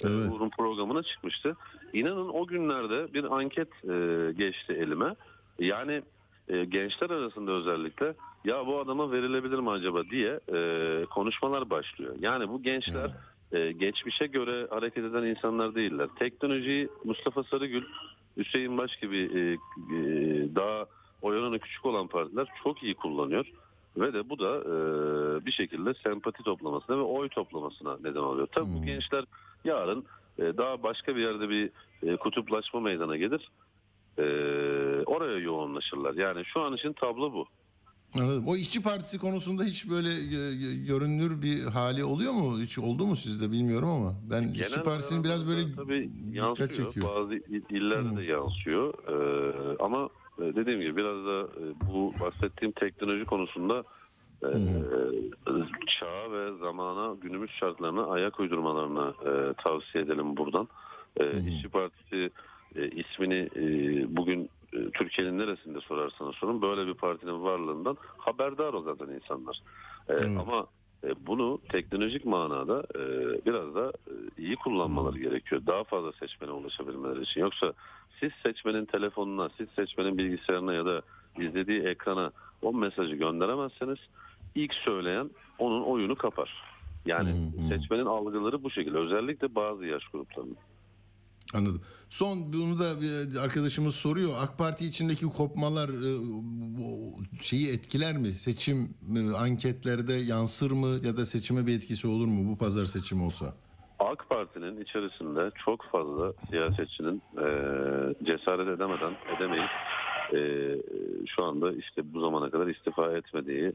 e, Evet. Uğur'un programına çıkmıştı. İnanın o günlerde bir anket e, geçti elime. Yani e, gençler arasında özellikle ya bu adama verilebilir mi acaba diye e, konuşmalar başlıyor. Yani bu gençler e, geçmişe göre hareket eden insanlar değiller. Teknolojiyi Mustafa Sarıgül, Hüseyin Baş gibi e, e, daha oranı küçük olan partiler çok iyi kullanıyor. Ve de bu da e, bir şekilde sempati toplamasına ve oy toplamasına neden oluyor. Tabii bu gençler yarın e, daha başka bir yerde bir e, kutuplaşma meydana gelir. E, oraya yoğunlaşırlar. Yani şu an için tablo bu. Anladım. O işçi partisi konusunda hiç böyle e, görünür bir hali oluyor mu? Hiç oldu mu sizde bilmiyorum ama ben işçi Genel partisinin biraz böyle tabii yansıyor. çekiyor. Bazı il- illerde de yansıyor. Ee, ama e, dediğim gibi biraz da e, bu bahsettiğim teknoloji konusunda e, çağa ve zamana, günümüz şartlarına ayak uydurmalarını e, tavsiye edelim buradan. E, İşçi Partisi e, ismini e, bugün e, Türkiye'nin neresinde sorarsanız sorun böyle bir partinin varlığından haberdar o zaten insanlar. E, Ama e, bunu teknolojik manada e, biraz da e, iyi kullanmaları gerekiyor. Daha fazla seçmene ulaşabilmeleri için. Yoksa siz seçmenin telefonuna, siz seçmenin bilgisayarına ya da izlediği ekrana o mesajı gönderemezseniz ilk söyleyen onun oyunu kapar. Yani seçmenin algıları bu şekilde. Özellikle bazı yaş gruplarının. Anladım. Son bunu da bir arkadaşımız soruyor. AK Parti içindeki kopmalar e, şeyi etkiler mi? Seçim e, anketlerde yansır mı ya da seçime bir etkisi olur mu bu pazar seçim olsa? AK Parti'nin içerisinde çok fazla siyasetçinin e, cesaret edemeden edemeyip e, şu anda işte bu zamana kadar istifa etmediği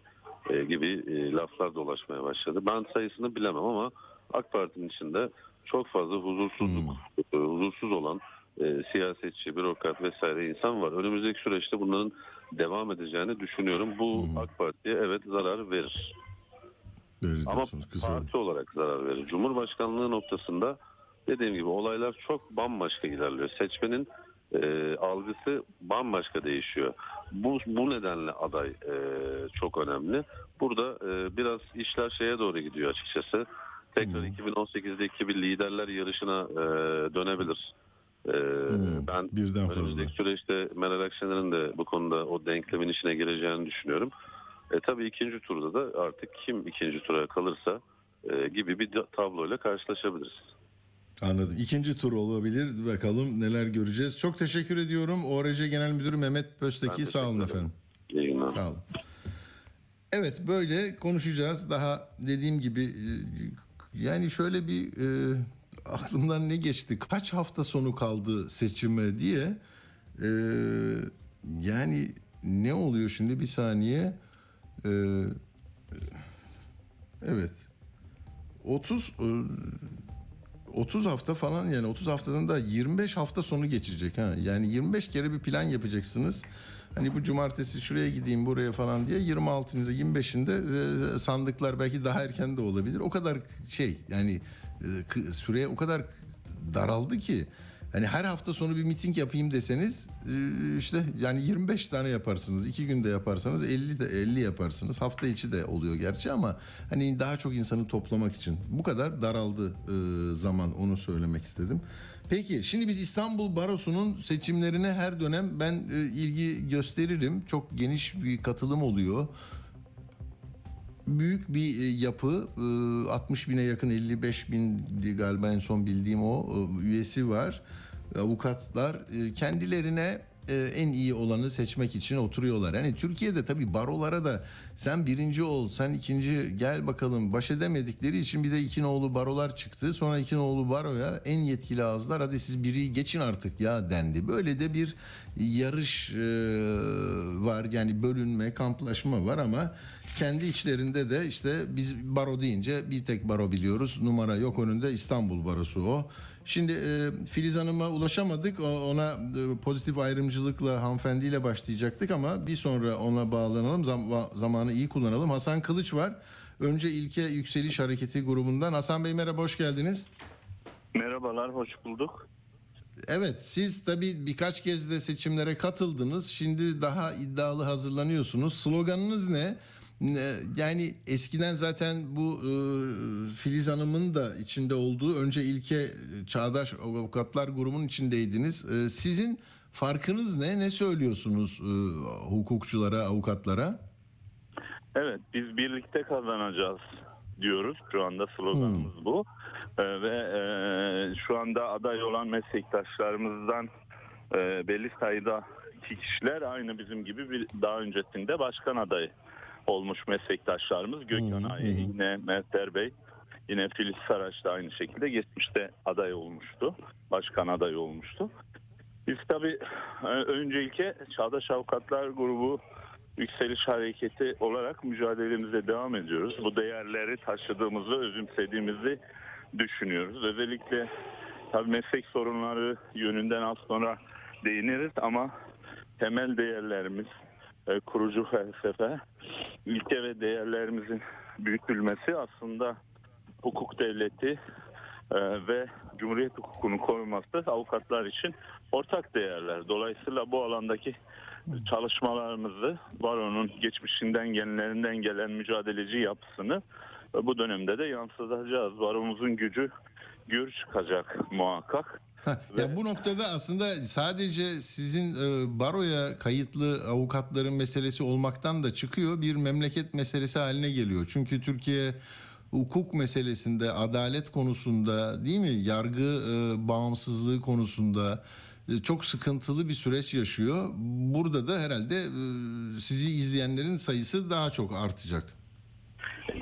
e, gibi e, laflar dolaşmaya başladı. Ben sayısını bilemem ama AK Parti'nin içinde çok fazla huzursuzluk, e, huzursuz olan e, siyasetçi, bürokrat vesaire insan var. Önümüzdeki süreçte bunların devam edeceğini düşünüyorum. Bu AK Parti'ye evet zarar verir. Verir Ama kısa. parti olarak zarar verir. Cumhurbaşkanlığı noktasında dediğim gibi olaylar çok bambaşka ilerliyor. Seçmenin e, algısı bambaşka değişiyor. Bu, bu nedenle aday e, çok önemli. Burada e, biraz işler şeye doğru gidiyor açıkçası. Tekrar 2018'deki bir liderler yarışına e, dönebilir. E, ben birden fazla. önümüzdeki süreçte Meral Akşener'in de bu konuda o denklemin içine gireceğini düşünüyorum. E, tabii ikinci turda da artık kim ikinci tura kalırsa e, gibi bir tabloyla karşılaşabiliriz. Anladım. İkinci tur olabilir. Bakalım neler göreceğiz. Çok teşekkür ediyorum. ORC Genel Müdürü Mehmet Pösteki sağ olun efendim. İyi günler. Sağ olun. Evet böyle konuşacağız. Daha dediğim gibi e, yani şöyle bir e, aklımdan ne geçti? Kaç hafta sonu kaldı seçime diye. E, yani ne oluyor şimdi bir saniye? E, evet. 30 e, 30 hafta falan yani 30 haftadan da 25 hafta sonu geçecek ha. Yani 25 kere bir plan yapacaksınız. Hani bu cumartesi şuraya gideyim buraya falan diye 26'ında 25'inde e, sandıklar belki daha erken de olabilir. O kadar şey yani e, kı- süre o kadar daraldı ki hani her hafta sonu bir miting yapayım deseniz e, işte yani 25 tane yaparsınız. iki günde yaparsanız 50 de 50 yaparsınız. Hafta içi de oluyor gerçi ama hani daha çok insanı toplamak için bu kadar daraldı e, zaman onu söylemek istedim. Peki şimdi biz İstanbul Barosu'nun seçimlerine her dönem ben e, ilgi gösteririm. Çok geniş bir katılım oluyor büyük bir e, yapı e, 60 bine yakın 55 bin galiba en son bildiğim o e, üyesi var avukatlar e, kendilerine en iyi olanı seçmek için oturuyorlar. Yani Türkiye'de tabii barolara da sen birinci ol, sen ikinci gel bakalım baş edemedikleri için bir de iki nolu barolar çıktı. Sonra iki nolu baroya en yetkili ağızlar hadi siz biri geçin artık ya dendi. Böyle de bir yarış e, var yani bölünme, kamplaşma var ama kendi içlerinde de işte biz baro deyince bir tek baro biliyoruz. Numara yok önünde İstanbul Barosu o. Şimdi e, Filiz Hanım'a ulaşamadık. O- Ona e, pozitif ayrımcılıkla hanımefendiyle başlayacaktık ama bir sonra ona bağlanalım. Zam- zamanı iyi kullanalım. Hasan Kılıç var. Önce İlke Yükseliş Hareketi grubundan. Hasan Bey merhaba, hoş geldiniz. Merhabalar, hoş bulduk. Evet, siz tabii birkaç kez de seçimlere katıldınız. Şimdi daha iddialı hazırlanıyorsunuz. Sloganınız ne? Yani eskiden zaten bu e, Filiz Hanım'ın da içinde olduğu önce ilke e, Çağdaş Avukatlar grubunun içindeydiniz. E, sizin farkınız ne? Ne söylüyorsunuz e, hukukçulara, avukatlara? Evet, biz birlikte kazanacağız diyoruz. Şu anda sloganımız bu. Ee, ve e, şu anda aday olan meslektaşlarımızdan e, belli sayıda kişiler aynı bizim gibi bir daha öncesinde başkan adayı olmuş meslektaşlarımız. Gökhan Ay, yine Mehter Bey, yine Filiz Saraç da aynı şekilde geçmişte aday olmuştu. Başkan adayı olmuştu. Biz tabii e, öncelikle Çağdaş Avukatlar Grubu Yükseliş Hareketi olarak mücadelemize devam ediyoruz. Bu değerleri taşıdığımızı, özümsediğimizi düşünüyoruz. Özellikle tabii meslek sorunları yönünden az sonra değiniriz ama temel değerlerimiz, e, kurucu felsefe, ilke ve değerlerimizin büyütülmesi aslında hukuk devleti e, ve Cumhuriyet hukukunun korunması avukatlar için ortak değerler. Dolayısıyla bu alandaki çalışmalarımızı baronun geçmişinden genlerinden gelen mücadeleci yapısını e, bu dönemde de yansıtacağız. Baromuzun gücü gür çıkacak muhakkak. Ha, ya bu noktada aslında sadece sizin e, baroya kayıtlı avukatların meselesi olmaktan da çıkıyor bir memleket meselesi haline geliyor. Çünkü Türkiye hukuk meselesinde, adalet konusunda değil mi? Yargı e, bağımsızlığı konusunda e, çok sıkıntılı bir süreç yaşıyor. Burada da herhalde e, sizi izleyenlerin sayısı daha çok artacak.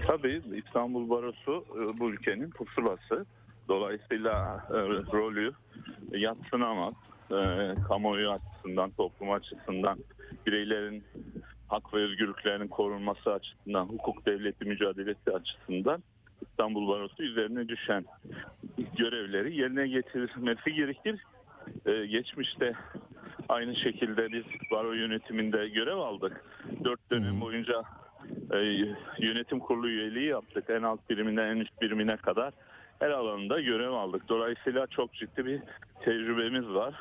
Tabii İstanbul Barosu e, bu ülkenin pusulası. Dolayısıyla e, rolü yatsınamaz. E, kamuoyu açısından, toplum açısından, bireylerin hak ve özgürlüklerinin korunması açısından, hukuk devleti mücadelesi açısından İstanbul Barosu üzerine düşen görevleri yerine getirmesi gerekir. E, geçmişte aynı şekilde biz baro yönetiminde görev aldık. Dört dönem boyunca e, yönetim kurulu üyeliği yaptık. En alt biriminden en üst birimine kadar her alanında görev aldık. Dolayısıyla çok ciddi bir tecrübemiz var.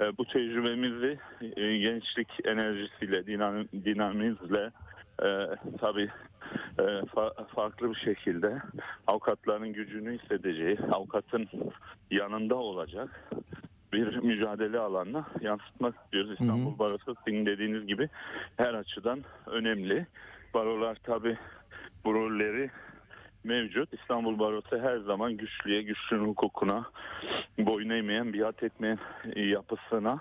E, bu tecrübemizi e, gençlik enerjisiyle, dinam, dinamizle e, tabii e, fa- farklı bir şekilde avukatların gücünü hissedeceği, avukatın yanında olacak bir mücadele alanına yansıtmak istiyoruz. İstanbul Barosu sizin dediğiniz gibi her açıdan önemli. barolar tabi bu rolleri mevcut. İstanbul Barosu her zaman güçlüye, güçlünün hukukuna boyun eğmeyen, biat etmeyen yapısına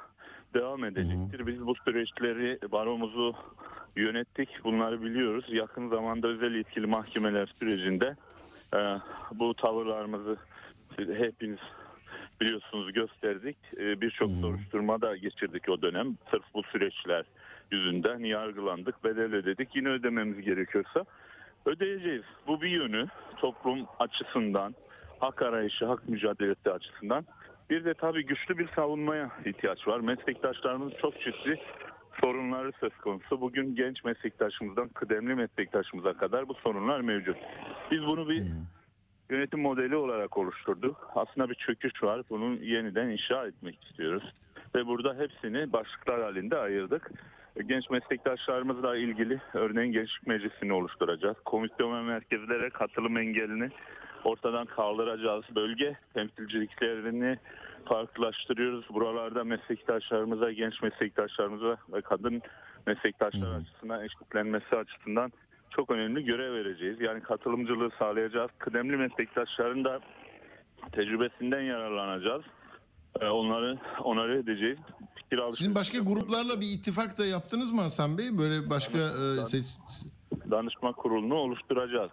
devam edecektir. Biz bu süreçleri baromuzu yönettik. Bunları biliyoruz. Yakın zamanda özel yetkili mahkemeler sürecinde e, bu tavırlarımızı hepiniz biliyorsunuz gösterdik. E, Birçok soruşturma da geçirdik o dönem. Sırf bu süreçler yüzünden yargılandık, bedel ödedik. Yine ödememiz gerekiyorsa ödeyeceğiz. Bu bir yönü toplum açısından, hak arayışı, hak mücadelesi açısından. Bir de tabii güçlü bir savunmaya ihtiyaç var. Meslektaşlarımız çok ciddi sorunları söz konusu. Bugün genç meslektaşımızdan kıdemli meslektaşımıza kadar bu sorunlar mevcut. Biz bunu bir yönetim modeli olarak oluşturduk. Aslında bir çöküş var. Bunu yeniden inşa etmek istiyoruz. Ve burada hepsini başlıklar halinde ayırdık. Genç meslektaşlarımızla ilgili örneğin gençlik meclisini oluşturacağız. Komisyon ve merkezlere katılım engelini ortadan kaldıracağız. Bölge temsilciliklerini farklılaştırıyoruz. Buralarda meslektaşlarımıza, genç meslektaşlarımıza ve kadın meslektaşlar açısından eşitlenmesi açısından çok önemli görev vereceğiz. Yani katılımcılığı sağlayacağız. Kıdemli meslektaşların da tecrübesinden yararlanacağız. Ee, Onları onarı edeceğiz. Fikir alışverişi Sizin başka gruplarla bir ittifak da yaptınız mı Hasan Bey? Böyle başka e, seç... danışma kurulunu oluşturacağız.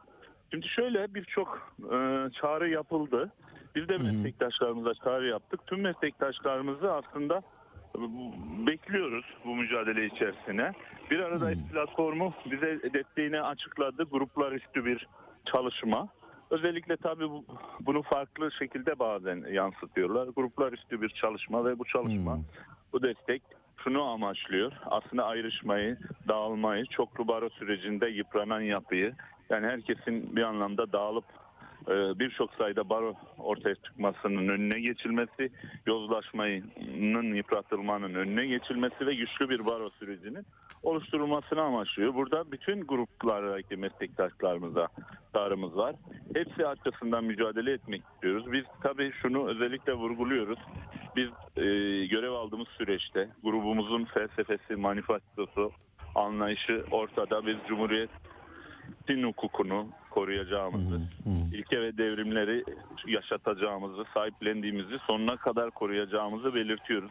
Şimdi şöyle birçok e, çağrı yapıldı. Biz de meslektaşlarımıza çağrı yaptık. Tüm meslektaşlarımızı aslında e, bekliyoruz bu mücadele içerisine. Bir arada platformu bize desteğini açıkladı. Gruplar üstü bir çalışma. Özellikle tabii bu, bunu farklı şekilde bazen yansıtıyorlar. Gruplar üstü bir çalışma ve bu çalışma, bu destek şunu amaçlıyor. Aslında ayrışmayı, dağılmayı, çoklu baro sürecinde yıpranan yapıyı, yani herkesin bir anlamda dağılıp e, birçok sayıda baro ortaya çıkmasının önüne geçilmesi, yozlaşmanın yıpratılmanın önüne geçilmesi ve güçlü bir baro sürecinin oluşturulmasını amaçlıyor. Burada bütün gruplardaki meslektaşlarımıza çağrımız var. Hepsi açısından mücadele etmek istiyoruz. Biz tabii şunu özellikle vurguluyoruz. Biz e, görev aldığımız süreçte grubumuzun felsefesi, manifestosu, anlayışı ortada. Biz Cumhuriyet din hukukunu koruyacağımızı, ilke ve devrimleri yaşatacağımızı, sahiplendiğimizi, sonuna kadar koruyacağımızı belirtiyoruz.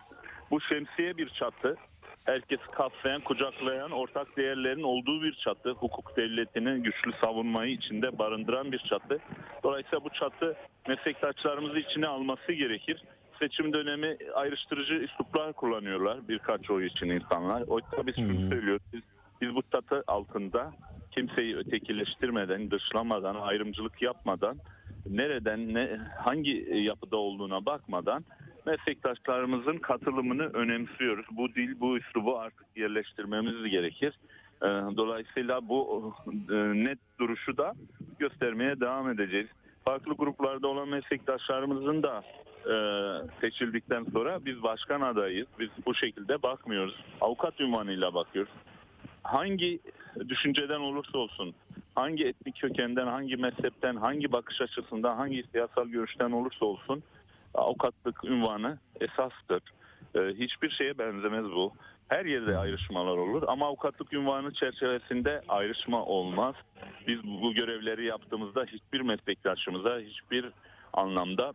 Bu şemsiye bir çatı, herkes kapsayan, kucaklayan, ortak değerlerin olduğu bir çatı, hukuk devletinin güçlü savunmayı içinde barındıran bir çatı. Dolayısıyla bu çatı meslektaşlarımızı içine alması gerekir. Seçim dönemi ayrıştırıcı üsluplar kullanıyorlar birkaç oy için insanlar. Oysa biz şunu söylüyoruz, biz, biz bu çatı altında kimseyi ötekileştirmeden, dışlamadan, ayrımcılık yapmadan, nereden, ne, hangi yapıda olduğuna bakmadan meslektaşlarımızın katılımını önemsiyoruz. Bu dil, bu üslubu artık yerleştirmemiz gerekir. Ee, Dolayısıyla bu e, net duruşu da göstermeye devam edeceğiz. Farklı gruplarda olan meslektaşlarımızın da e, seçildikten sonra biz başkan adayız. Biz bu şekilde bakmıyoruz. Avukat ünvanıyla bakıyoruz hangi düşünceden olursa olsun, hangi etnik kökenden, hangi mezhepten, hangi bakış açısından, hangi siyasal görüşten olursa olsun avukatlık ünvanı esastır. Ee, hiçbir şeye benzemez bu. Her yerde ayrışmalar olur ama avukatlık ünvanı çerçevesinde ayrışma olmaz. Biz bu görevleri yaptığımızda hiçbir meslektaşımıza hiçbir anlamda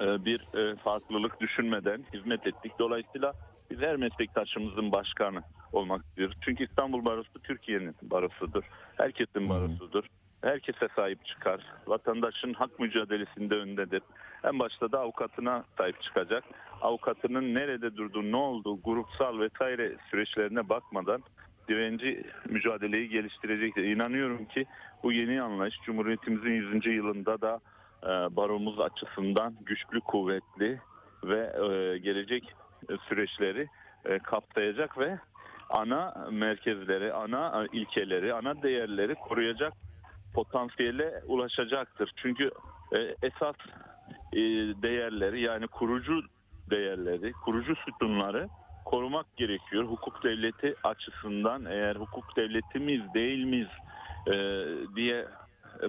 e, bir e, farklılık düşünmeden hizmet ettik. Dolayısıyla biz her meslektaşımızın başkanı olmak istiyoruz. Çünkü İstanbul Barosu Türkiye'nin barosudur. Herkesin barosudur. Herkese sahip çıkar. Vatandaşın hak mücadelesinde öndedir. En başta da avukatına sahip çıkacak. Avukatının nerede durduğu, ne olduğu, grupsal vesaire süreçlerine bakmadan direnci mücadeleyi geliştirecektir. İnanıyorum ki bu yeni anlayış Cumhuriyetimizin 100. yılında da e, baromuz açısından güçlü, kuvvetli ve e, gelecek süreçleri e, kapsayacak ve ana merkezleri, ana ilkeleri, ana değerleri koruyacak potansiyele ulaşacaktır. Çünkü esas değerleri yani kurucu değerleri, kurucu sütunları korumak gerekiyor. Hukuk devleti açısından eğer hukuk devleti miyiz değil miyiz e, diye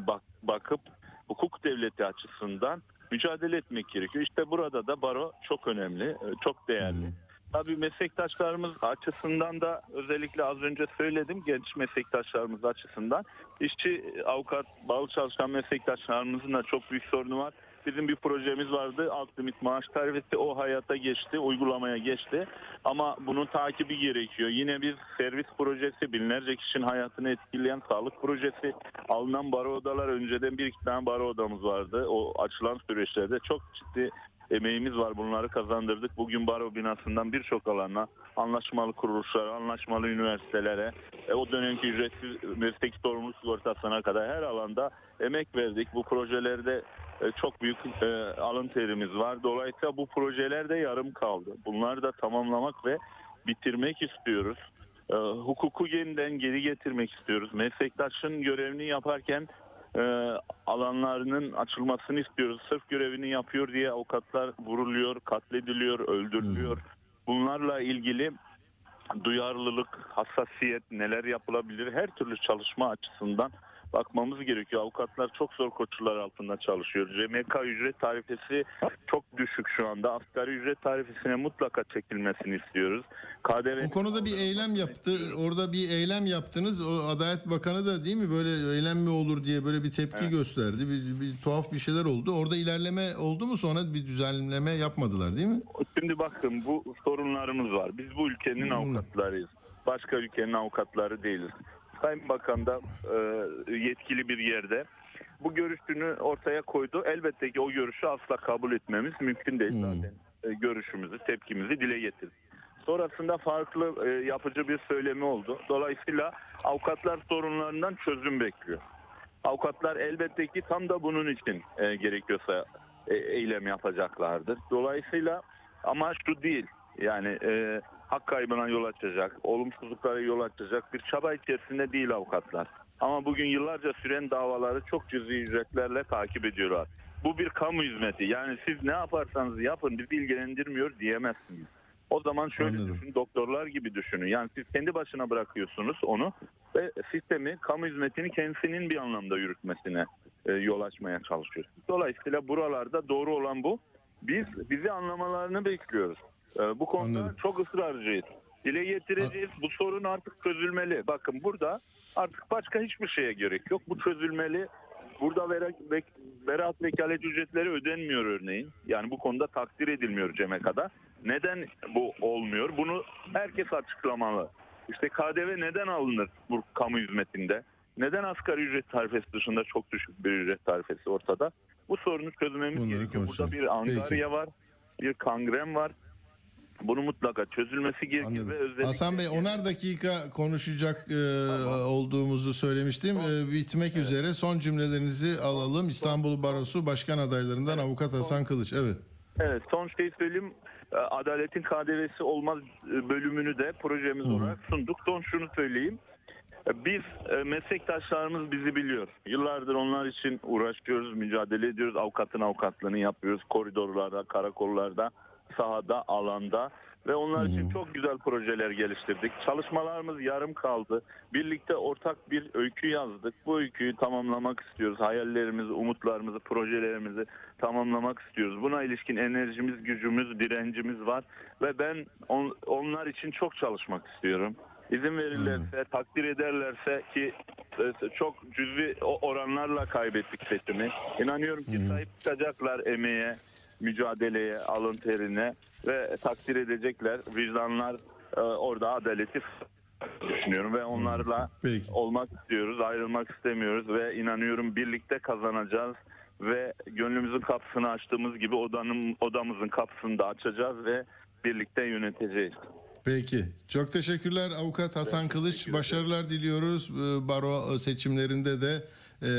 bak, bakıp hukuk devleti açısından mücadele etmek gerekiyor. İşte burada da baro çok önemli, çok değerli. Tabii meslektaşlarımız açısından da özellikle az önce söyledim genç meslektaşlarımız açısından işçi, avukat, bağlı çalışan meslektaşlarımızın da çok büyük sorunu var. Bizim bir projemiz vardı. Alt limit maaş tarifesi. O hayata geçti uygulamaya geçti. Ama bunun takibi gerekiyor. Yine bir servis projesi binlerce kişinin hayatını etkileyen sağlık projesi. Alınan baro odalar önceden bir iki tane baro odamız vardı. O açılan süreçlerde çok ciddi emeğimiz var bunları kazandırdık. Bugün baro binasından birçok alana anlaşmalı kuruluşlara, anlaşmalı üniversitelere, e, o dönemki ücretsiz meslek sorumluluk sigortasına kadar her alanda emek verdik. Bu projelerde e, çok büyük e, alın terimiz var. Dolayısıyla bu projeler de yarım kaldı. Bunları da tamamlamak ve bitirmek istiyoruz. E, hukuku yeniden geri getirmek istiyoruz. Meslektaşın görevini yaparken e, alanlarının açılmasını istiyoruz. Sırf görevini yapıyor diye avukatlar vuruluyor, katlediliyor, öldürülüyor. Bunlarla ilgili duyarlılık, hassasiyet, neler yapılabilir her türlü çalışma açısından bakmamız gerekiyor. Avukatlar çok zor koşullar altında çalışıyor. CMK ücret tarifesi çok düşük şu anda. Asgari ücret tarifesine mutlaka çekilmesini istiyoruz. KDV O konuda bir eylem yaptı. Orada bir eylem yaptınız. O Adalet Bakanı da değil mi böyle eylem mi olur diye böyle bir tepki gösterdi. Bir, bir tuhaf bir şeyler oldu. Orada ilerleme oldu mu sonra bir düzenleme yapmadılar değil mi? Şimdi bakın bu sorunlarımız var. Biz bu ülkenin avukatlarıyız. Başka ülkenin avukatları değiliz. Sayın Bakan da e, yetkili bir yerde bu görüşünü ortaya koydu. Elbette ki o görüşü asla kabul etmemiz mümkün değil zaten. E, görüşümüzü, tepkimizi dile getirdik. Sonrasında farklı e, yapıcı bir söylemi oldu. Dolayısıyla avukatlar sorunlarından çözüm bekliyor. Avukatlar elbette ki tam da bunun için e, gerekiyorsa e, eylem yapacaklardır. Dolayısıyla ama şu değil yani e, hak kaybına yol açacak, olumsuzluklara yol açacak bir çaba içerisinde değil avukatlar. Ama bugün yıllarca süren davaları çok cüzi ücretlerle takip ediyorlar. Bu bir kamu hizmeti. Yani siz ne yaparsanız yapın bizi ilgilendirmiyor diyemezsiniz. O zaman şöyle Anladım. düşünün, doktorlar gibi düşünün. Yani siz kendi başına bırakıyorsunuz onu ve sistemi, kamu hizmetini kendisinin bir anlamda yürütmesine e, yol açmaya çalışıyorsunuz. Dolayısıyla buralarda doğru olan bu. Biz bizi anlamalarını bekliyoruz. E, bu konuda Anladım. çok ısrarcıyız. Dile getireceğiz. Bu sorun artık çözülmeli. Bakın burada artık başka hiçbir şeye gerek yok. Bu çözülmeli. Burada vera- beraat vekalet ücretleri ödenmiyor örneğin. Yani bu konuda takdir edilmiyor CMK'da. Neden bu olmuyor? Bunu herkes açıklamalı. İşte KDV neden alınır bu kamu hizmetinde? Neden asgari ücret tarifesi dışında çok düşük bir ücret tarifesi ortada? Bu sorunu çözmemiz Bunları gerekiyor. Burada konuşalım. bir angarya Peki. var, bir kangren var. Bunu mutlaka çözülmesi gerekir Anladım. ve özellikle... Hasan Bey onar dakika konuşacak e, olduğumuzu söylemiştim. E, bitmek üzere son cümlelerinizi alalım. İstanbul Barosu Başkan adaylarından Avukat Hasan Kılıç. Evet. Evet son şey söyleyeyim. Ee, Adaletin KDV'si olmaz e, bölümünü de projemiz olarak sunduk. Son şunu söyleyeyim. Ee, Biz e, meslektaşlarımız bizi biliyor. Yıllardır onlar için uğraşıyoruz, mücadele ediyoruz. Avukatın avukatlığını yapıyoruz. Koridorlarda, karakollarda, sahada, alanda ve onlar için çok güzel projeler geliştirdik. Çalışmalarımız yarım kaldı. Birlikte ortak bir öykü yazdık. Bu öyküyü tamamlamak istiyoruz. Hayallerimizi, umutlarımızı, projelerimizi tamamlamak istiyoruz. Buna ilişkin enerjimiz, gücümüz, direncimiz var ve ben on- onlar için çok çalışmak istiyorum. İzin verirlerse, takdir ederlerse ki e, çok cüzi oranlarla kaybettik seçimi. İnanıyorum ki sahip çıkacaklar emeğe, mücadeleye, alın terine ve takdir edecekler. Vicdanlar e, orada adaleti düşünüyorum ve onlarla Peki. olmak istiyoruz, ayrılmak istemiyoruz ve inanıyorum birlikte kazanacağız ve gönlümüzün kapısını açtığımız gibi odanın odamızın kapısını da açacağız ve birlikte yöneteceğiz. Peki. Çok teşekkürler Avukat Hasan Kılıç. Başarılar diliyoruz. E, Baro seçimlerinde de e,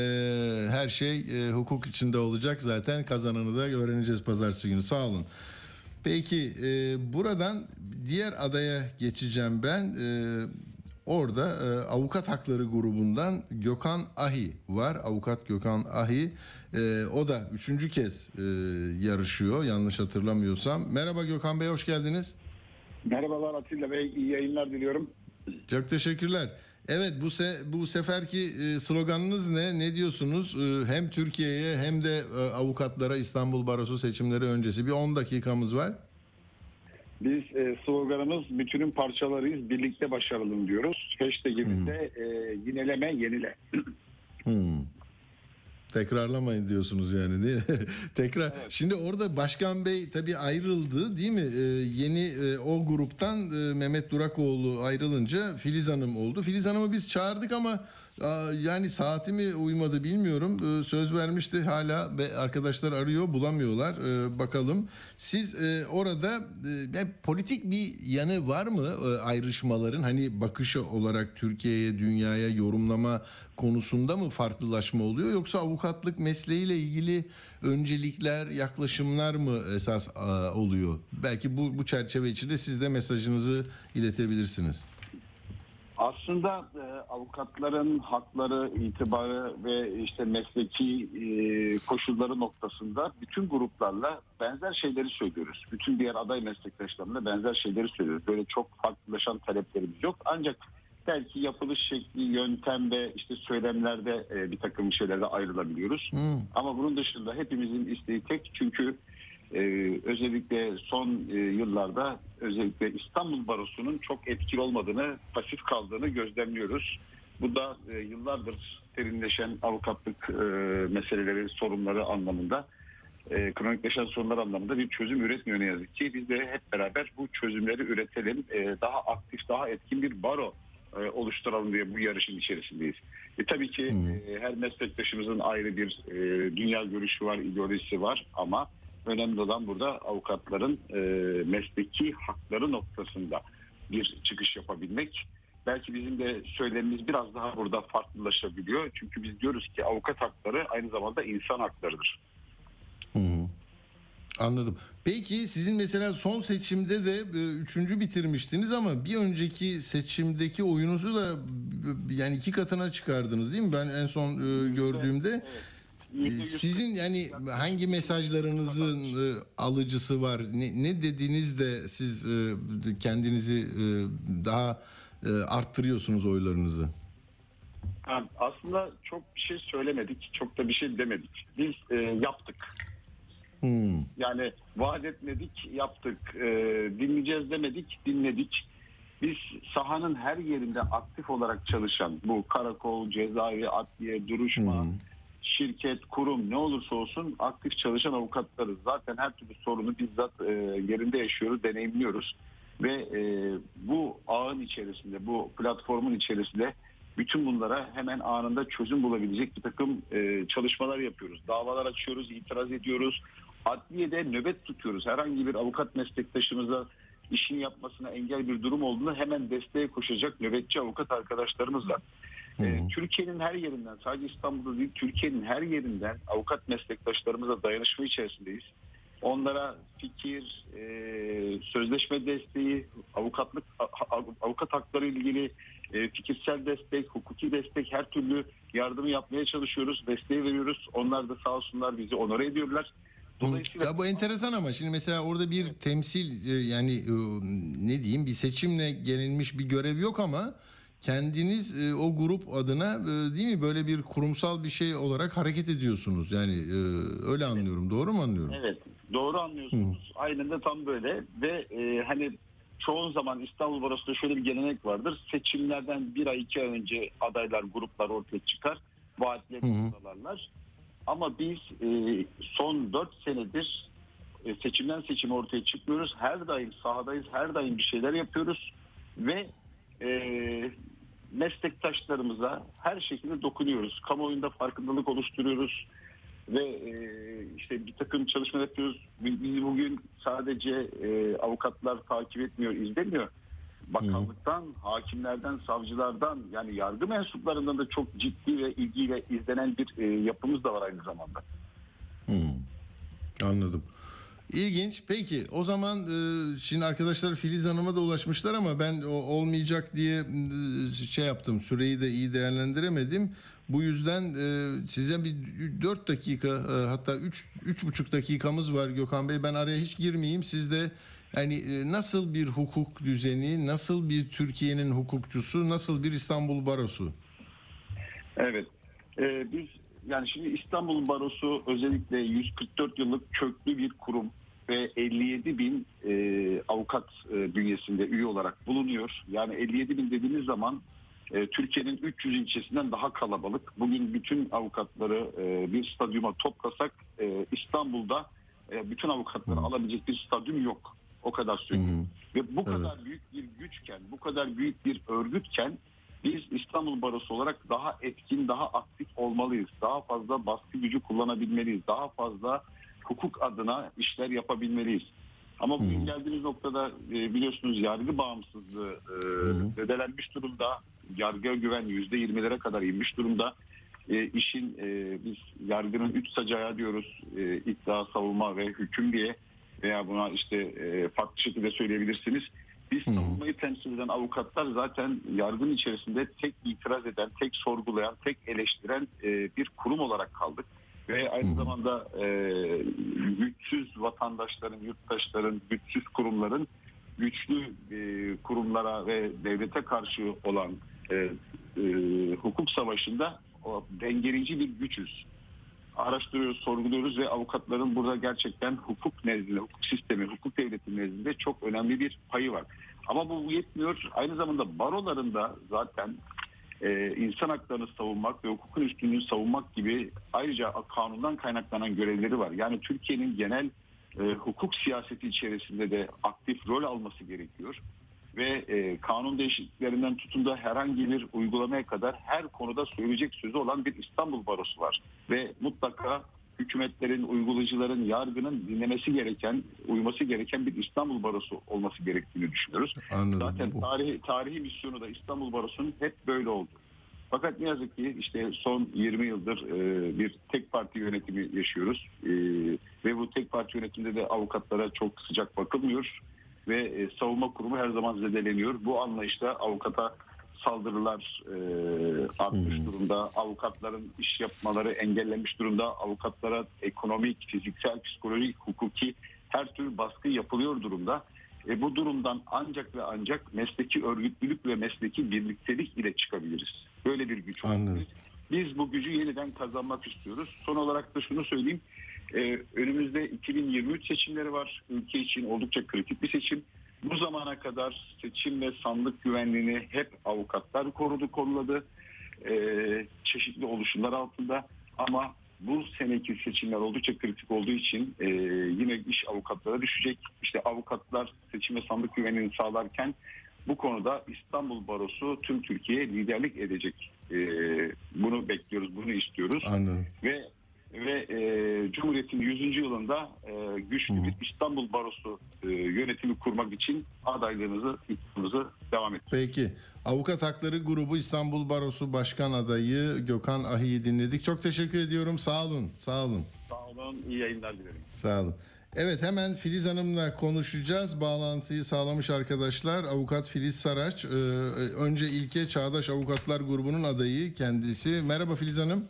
her şey e, hukuk içinde olacak. Zaten kazananı da öğreneceğiz pazartesi günü. Sağ olun. Peki e, buradan diğer adaya geçeceğim ben. E, orada e, avukat hakları grubundan Gökhan Ahi var. Avukat Gökhan Ahi. E, o da üçüncü kez e, yarışıyor yanlış hatırlamıyorsam. Merhaba Gökhan Bey hoş geldiniz. Merhabalar Atilla Bey, iyi yayınlar diliyorum. Çok teşekkürler. Evet bu se bu seferki e, sloganınız ne? Ne diyorsunuz? E, hem Türkiye'ye hem de e, avukatlara İstanbul Barosu seçimleri öncesi bir 10 dakikamız var. Biz e, sloganımız bütünün parçalarıyız, birlikte başaralım diyoruz. Hashtag'imizde e, yineleme, yenile. Hmm. Tekrarlamayın diyorsunuz yani değil mi? Tekrar. Şimdi orada Başkan Bey tabii ayrıldı değil mi? Ee, yeni e, o gruptan e, Mehmet Durakoğlu ayrılınca Filiz Hanım oldu. Filiz Hanım'ı biz çağırdık ama aa, yani saati mi uymadı bilmiyorum. Ee, söz vermişti hala ve arkadaşlar arıyor bulamıyorlar. Ee, bakalım. Siz e, orada e, yani politik bir yanı var mı e, ayrışmaların? Hani bakışı olarak Türkiye'ye, dünyaya yorumlama konusunda mı farklılaşma oluyor yoksa avukatlık mesleğiyle ilgili öncelikler, yaklaşımlar mı esas oluyor? Belki bu bu çerçeve içinde siz de mesajınızı iletebilirsiniz. Aslında e, avukatların hakları, itibarı ve işte mesleki e, koşulları noktasında bütün gruplarla benzer şeyleri söylüyoruz. Bütün diğer aday meslektaşlarımla benzer şeyleri söylüyoruz. Böyle çok farklılaşan taleplerimiz yok. Ancak belki yapılış şekli, yöntem ve işte söylemlerde e, bir takım şeylerde ayrılabiliyoruz. Ama bunun dışında hepimizin isteği tek çünkü e, özellikle son e, yıllarda özellikle İstanbul Barosu'nun çok etkili olmadığını, pasif kaldığını gözlemliyoruz. Bu da e, yıllardır derinleşen avukatlık e, meseleleri, sorunları anlamında, e, kronikleşen sorunlar anlamında bir çözüm üretmiyor ne yazık ki. Biz de hep beraber bu çözümleri üretelim, e, daha aktif, daha etkin bir baro e, oluşturalım diye bu yarışın içerisindeyiz. E, tabii ki e, her meslektaşımızın ayrı bir e, dünya görüşü var, ideolojisi var ama önemli olan burada avukatların e, mesleki hakları noktasında bir çıkış yapabilmek. Belki bizim de söylemimiz biraz daha burada farklılaşabiliyor. Çünkü biz diyoruz ki avukat hakları aynı zamanda insan haklarıdır. Anladım. Peki sizin mesela son seçimde de e, üçüncü bitirmiştiniz ama bir önceki seçimdeki oyunuzu da e, yani iki katına çıkardınız değil mi? Ben en son e, gördüğümde e, sizin yani hangi mesajlarınızın e, alıcısı var? Ne, ne dediğiniz de siz e, kendinizi daha arttırıyorsunuz oylarınızı? Aslında çok bir şey söylemedik, çok da bir şey demedik. Biz e, yaptık. Hmm. Yani vaat etmedik, yaptık. E, dinleyeceğiz demedik, dinledik. Biz sahanın her yerinde aktif olarak çalışan bu karakol, cezaevi, adliye, duruşma, şirket, kurum ne olursa olsun aktif çalışan avukatlarız. Zaten her türlü sorunu bizzat e, yerinde yaşıyoruz, deneyimliyoruz. Ve e, bu ağın içerisinde, bu platformun içerisinde bütün bunlara hemen anında çözüm bulabilecek bir takım e, çalışmalar yapıyoruz. Davalar açıyoruz, itiraz ediyoruz. Adliyede nöbet tutuyoruz. Herhangi bir avukat meslektaşımıza işini yapmasına engel bir durum olduğunda hemen desteğe koşacak nöbetçi avukat arkadaşlarımız var. Ee, Türkiye'nin her yerinden sadece İstanbul'da değil Türkiye'nin her yerinden avukat meslektaşlarımızla dayanışma içerisindeyiz. Onlara fikir, e, sözleşme desteği, avukatlık avukat hakları ilgili e, fikirsel destek, hukuki destek her türlü yardımı yapmaya çalışıyoruz, desteği veriyoruz. Onlar da sağ olsunlar bizi onore ediyorlar. Dolayısıyla Ya bu enteresan ama şimdi mesela orada bir temsil e, yani e, ne diyeyim bir seçimle gelinmiş bir görev yok ama kendiniz e, o grup adına değil mi böyle bir kurumsal bir şey olarak hareket ediyorsunuz. Yani öyle anlıyorum. Doğru mu anlıyorum? Evet doğru anlıyorsunuz. Aynen de tam böyle ve e, hani çoğu zaman İstanbul Barosu'da şöyle bir gelenek vardır. Seçimlerden bir ay iki ay önce adaylar gruplar ortaya çıkar. Vaatleri sağlarlar. Ama biz e, son dört senedir e, seçimden seçime ortaya çıkmıyoruz. Her daim sahadayız. Her daim bir şeyler yapıyoruz. Ve e, meslektaşlarımıza her şekilde dokunuyoruz. Kamuoyunda farkındalık oluşturuyoruz ve e, işte bir takım çalışmalar yapıyoruz. Biz biz bugün sadece e, avukatlar takip etmiyor, izlemiyor. Bakanlıktan, hakimlerden, savcılardan yani yargı mensuplarından da çok ciddi ve ilgiyle izlenen bir e, yapımız da var aynı zamanda. Anladım. İlginç. Peki o zaman e, şimdi arkadaşlar Filiz Hanım'a da ulaşmışlar ama ben o olmayacak diye e, şey yaptım. Süreyi de iyi değerlendiremedim. Bu yüzden e, size bir 4 dakika e, hatta 3 üç, buçuk dakikamız var Gökhan Bey. Ben araya hiç girmeyeyim. Siz de yani e, nasıl bir hukuk düzeni, nasıl bir Türkiye'nin hukukçusu, nasıl bir İstanbul Barosu? Evet. Ee, biz yani şimdi İstanbul Barosu özellikle 144 yıllık köklü bir kurum. ve 57 bin e, avukat e, bünyesinde üye olarak bulunuyor. Yani 57 bin dediğimiz zaman e, Türkiye'nin 300 ilçesinden daha kalabalık. Bugün bütün avukatları e, bir stadyuma toplasak e, İstanbul'da e, bütün avukatları alabilecek bir stadyum yok. O kadar söyleyeyim. Ve bu kadar büyük bir güçken, bu kadar büyük bir örgütken biz İstanbul Barosu olarak daha etkin, daha aktif olmalıyız. Daha fazla baskı gücü kullanabilmeliyiz. Daha fazla hukuk adına işler yapabilmeliyiz. Ama bugün geldiğimiz noktada e, biliyorsunuz yargı bağımsızlığı zedelenmiş durumda. Yargıya güven %20'lere kadar inmiş durumda. E, işin e, biz yargının üç sacağı diyoruz. E, iddia, savunma ve hüküm diye veya buna işte e, farklı şekilde söyleyebilirsiniz. Biz savunmayı temsil eden avukatlar zaten yargının içerisinde tek itiraz eden, tek sorgulayan, tek eleştiren e, bir kurum olarak kaldık. Ve aynı zamanda e, güçsüz vatandaşların, yurttaşların, güçsüz kurumların güçlü e, kurumlara ve devlete karşı olan e, e, hukuk savaşında o dengeleyici bir güçüz araştırıyoruz, sorguluyoruz ve avukatların burada gerçekten hukuk nezdinde, hukuk sistemi, hukuk devleti nezdinde çok önemli bir payı var. Ama bu yetmiyor. Aynı zamanda baroların da zaten e, insan haklarını savunmak ve hukukun üstünlüğünü savunmak gibi ayrıca kanundan kaynaklanan görevleri var. Yani Türkiye'nin genel e, hukuk siyaseti içerisinde de aktif rol alması gerekiyor. Ve e, kanun değişikliklerinden tutun da herhangi bir uygulamaya kadar her konuda söyleyecek sözü olan bir İstanbul Barosu var. Ve mutlaka hükümetlerin, uygulayıcıların, yargının dinlemesi gereken, uyması gereken bir İstanbul Barosu olması gerektiğini düşünüyoruz. Anladım. Zaten tarihi, tarihi misyonu da İstanbul Barosu'nun hep böyle oldu. Fakat ne yazık ki işte son 20 yıldır e, bir tek parti yönetimi yaşıyoruz. E, ve bu tek parti yönetiminde de avukatlara çok sıcak bakılmıyor. Ve e, savunma kurumu her zaman zedeleniyor. Bu anlayışla avukata saldırılar e, artmış durumda. Avukatların iş yapmaları engellenmiş durumda. Avukatlara ekonomik, fiziksel, psikolojik, hukuki her türlü baskı yapılıyor durumda. E, bu durumdan ancak ve ancak mesleki örgütlülük ve mesleki birliktelik ile çıkabiliriz. Böyle bir güç var. Biz, bu gücü yeniden kazanmak istiyoruz. Son olarak da şunu söyleyeyim. E, önümüzde 2023 seçimleri var. Ülke için oldukça kritik bir seçim. Bu zamana kadar seçim ve sandık güvenliğini hep avukatlar korudu, kolladı. E, çeşitli oluşumlar altında. Ama bu seneki seçimler oldukça kritik olduğu için e, yine iş avukatlara düşecek. İşte avukatlar seçim ve sandık güvenliğini sağlarken bu konuda İstanbul Barosu tüm Türkiye'ye liderlik edecek. E, bunu bekliyoruz, bunu istiyoruz Anladım. ve ve e, Cumhuriyet'in 100. yılında e, güçlü bir İstanbul Barosu e, yönetimi kurmak için adaylığınızı, iddianızı devam et. Peki. Avukat Hakları Grubu İstanbul Barosu Başkan Adayı Gökhan Ahi'yi dinledik. Çok teşekkür ediyorum. Sağ olun. Sağ olun. Sağ olun, iyi yayınlar dilerim. Sağ olun. Evet hemen Filiz Hanım'la konuşacağız. Bağlantıyı sağlamış arkadaşlar. Avukat Filiz Saraç. Ee, önce İlke Çağdaş Avukatlar Grubu'nun adayı kendisi. Merhaba Filiz Hanım.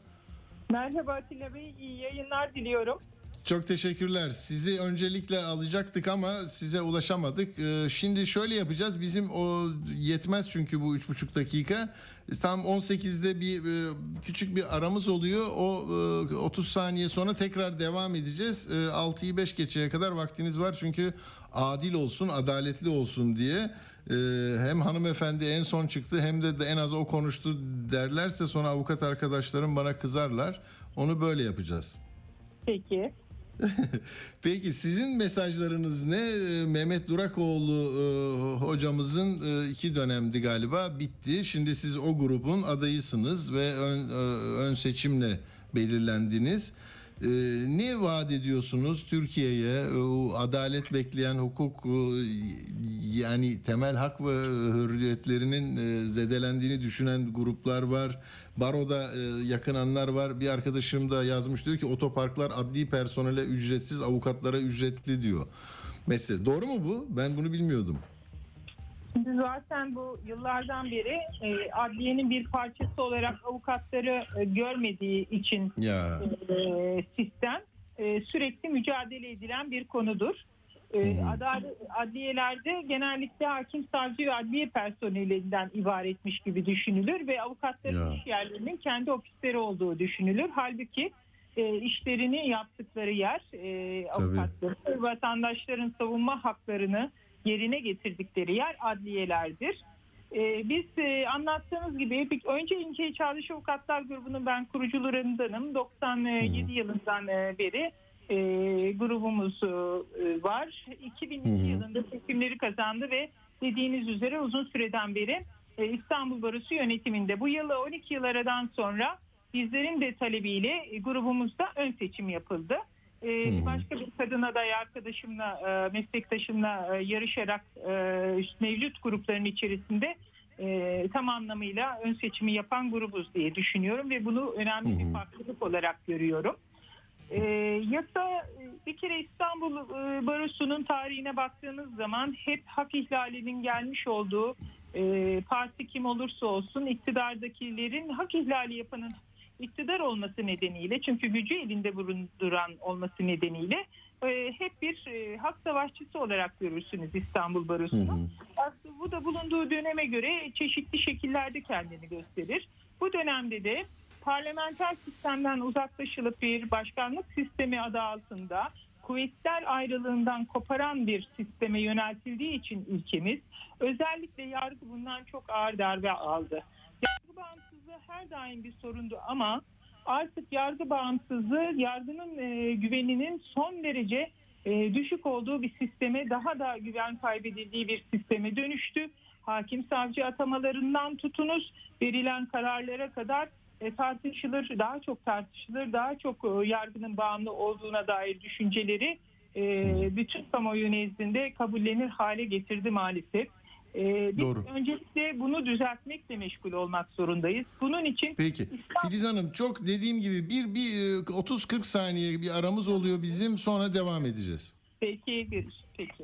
Merhaba Atilla Bey, iyi yayınlar diliyorum. Çok teşekkürler. Sizi öncelikle alacaktık ama size ulaşamadık. Ee, Şimdi şöyle yapacağız. Bizim o yetmez çünkü bu üç buçuk dakika. Tam 18'de bir e, küçük bir aramız oluyor. O e, 30 saniye sonra tekrar devam edeceğiz. E, 6'yı 5 geçeye kadar vaktiniz var. Çünkü adil olsun, adaletli olsun diye. E, Hem hanımefendi en son çıktı hem de en az o konuştu derlerse sonra avukat arkadaşlarım bana kızarlar. Onu böyle yapacağız. Peki. Peki sizin mesajlarınız ne? Ee, Mehmet Durakoğlu e, hocamızın e, iki dönemdi galiba bitti. Şimdi siz o grubun adayısınız ve ön, e, ön seçimle belirlendiniz. E, ne vaat ediyorsunuz Türkiye'ye? O adalet bekleyen hukuk e, yani temel hak ve hürriyetlerinin e, zedelendiğini düşünen gruplar var. Baroda e, yakınanlar var. Bir arkadaşım da yazmış diyor ki otoparklar adli personele ücretsiz, avukatlara ücretli diyor. Mesela doğru mu bu? Ben bunu bilmiyordum. Şimdi zaten bu yıllardan beri e, adliyenin bir parçası olarak avukatları e, görmediği için Ya e, sistem e, sürekli mücadele edilen bir konudur. E, adalet, adliyelerde genellikle hakim, savcı ve adliye personelinden ibaretmiş gibi düşünülür ve avukatların Ya. iş yerlerinin kendi ofisleri olduğu düşünülür. Halbuki e, işlerini yaptıkları yer e, avukatların, vatandaşların savunma haklarını yerine getirdikleri yer adliyelerdir. E, biz e, anlattığımız gibi bir- önce İnce Çağdaş Avukatlar Grubu'nun ben kurucularındanım. 97 yılından e, beri e, grubumuz e, var. 2002 Hı hı. yılında seçimleri kazandı ve dediğiniz üzere uzun süreden beri e, İstanbul Barosu yönetiminde. Bu yıl 12 yıl aradan sonra bizlerin de talebiyle e, grubumuzda ön seçim yapıldı. E. Başka bir kadın aday arkadaşımla, e, meslektaşımla e, yarışarak e, mevcut grupların içerisinde e, tam anlamıyla ön seçimi yapan grubuz diye düşünüyorum ve bunu önemli bir farklılık olarak görüyorum. E, yasa bir kere İstanbul e, Barosu'nun tarihine baktığınız zaman hep hak ihlalinin gelmiş olduğu e, parti kim olursa olsun iktidardakilerin hak ihlali yapanın iktidar olması nedeniyle çünkü gücü elinde bulunduran olması nedeniyle e, hep bir e, hak savaşçısı olarak görürsünüz İstanbul Barosu'nu. Aslında bu da bulunduğu döneme göre çeşitli şekillerde kendini gösterir. Bu dönemde de parlamenter sistemden uzaklaşılıp bir başkanlık sistemi adı altında kuvvetler ayrılığından koparan bir sisteme yöneltildiği için ülkemiz özellikle yargı bundan çok ağır darbe aldı. Yargı bağımsızlığı her daim bir sorundu ama artık yargı bağımsızlığı yargının e, güveninin son derece e, düşük olduğu bir sisteme daha da güven kaybedildiği bir sisteme dönüştü. Hakim savcı atamalarından tutunuz verilen kararlara kadar e, tartışılır, daha çok tartışılır, daha çok e, yargının bağımlı olduğuna dair düşünceleri e, bütün kamuoyu nezdinde kabullenir hale getirdi maalesef. E, biz Doğru. öncelikle bunu düzeltmekle meşgul olmak zorundayız. Bunun için Peki. Filiz Hanım çok dediğim gibi bir, bir e, 30-40 saniye bir aramız oluyor bizim sonra devam edeceğiz. peki peki.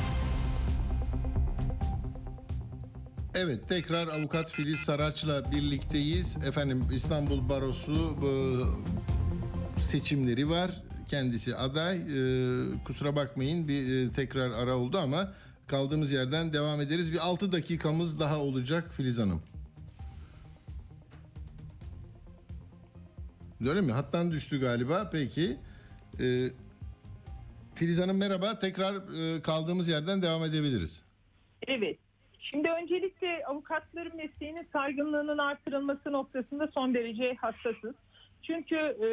Evet tekrar avukat Filiz Saraç'la birlikteyiz. Efendim İstanbul Barosu seçimleri var. Kendisi aday. Ee, kusura bakmayın bir e, tekrar ara oldu ama kaldığımız yerden devam ederiz. Bir 6 dakikamız daha olacak Filiz Hanım. Öyle mi? Hattan düştü galiba. Peki. Ee, Filiz Hanım merhaba. Tekrar e, kaldığımız yerden devam edebiliriz. Evet. Şimdi öncelikle avukatların mesleğinin saygınlığının artırılması noktasında son derece hassasız. Çünkü e,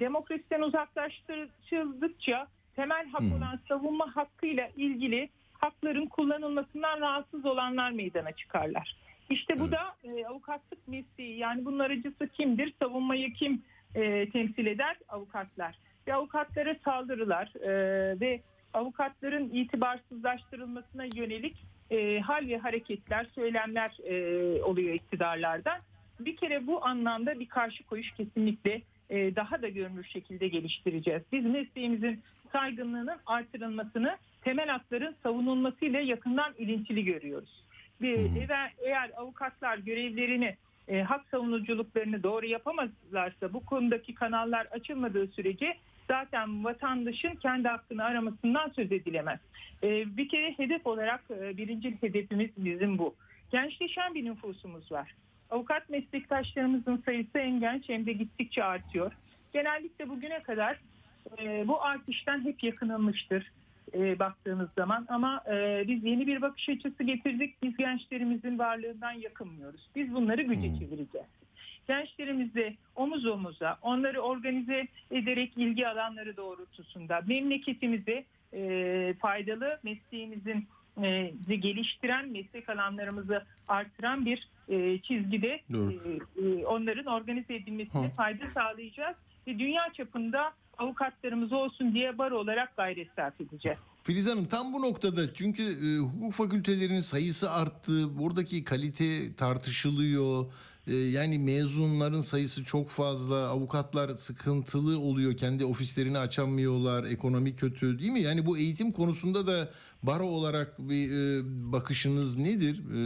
demokrasiden uzaklaştırıldıkça temel hak Hı. olan savunma hakkıyla ilgili hakların kullanılmasından rahatsız olanlar meydana çıkarlar. İşte bu Evet. da e, avukatlık mesleği yani bunun aracısı kimdir? Savunmayı kim e, temsil eder? Avukatlar. Ve avukatlara saldırılar e, ve avukatların itibarsızlaştırılmasına yönelik e, hal ve hareketler, söylemler e, oluyor iktidarlardan. Bir kere bu anlamda bir karşı koyuş kesinlikle e, daha da görünür şekilde geliştireceğiz. Biz mesleğimizin saygınlığının artırılmasını temel hakların savunulmasıyla yakından ilintili görüyoruz. Bir, eğer, eğer avukatlar görevlerini e, hak savunuculuklarını doğru yapamazlarsa bu konudaki kanallar açılmadığı sürece zaten vatandaşın kendi hakkını aramasından söz edilemez. E, bir kere hedef olarak e, birinci hedefimiz bizim bu. Gençleşen bir nüfusumuz var. Avukat meslektaşlarımızın sayısı hem genç hem de gittikçe artıyor. Genellikle bugüne kadar e, bu artıştan hep yakınılmıştır e, baktığımız zaman ama e, biz yeni bir bakış açısı getirdik. Biz gençlerimizin varlığından yakınmıyoruz. Biz bunları güce Hmm. çevireceğiz. Gençlerimizle omuz omuza onları organize ederek ilgi alanları doğrultusunda memleketimize e, faydalı mesleğimizin geliştiren, meslek alanlarımızı artıran bir e, çizgide e, e, onların organize edilmesine Hı. fayda sağlayacağız. Ve dünya çapında avukatlarımız olsun diye bar olarak gayret sarf edeceğiz. Filiz Hanım tam bu noktada çünkü e, hukuk fakültelerinin sayısı arttı. Buradaki kalite tartışılıyor. E, yani mezunların sayısı çok fazla. Avukatlar sıkıntılı oluyor. Kendi ofislerini açamıyorlar. Ekonomi kötü değil mi? Yani bu eğitim konusunda da baro olarak bir e, bakışınız nedir? E,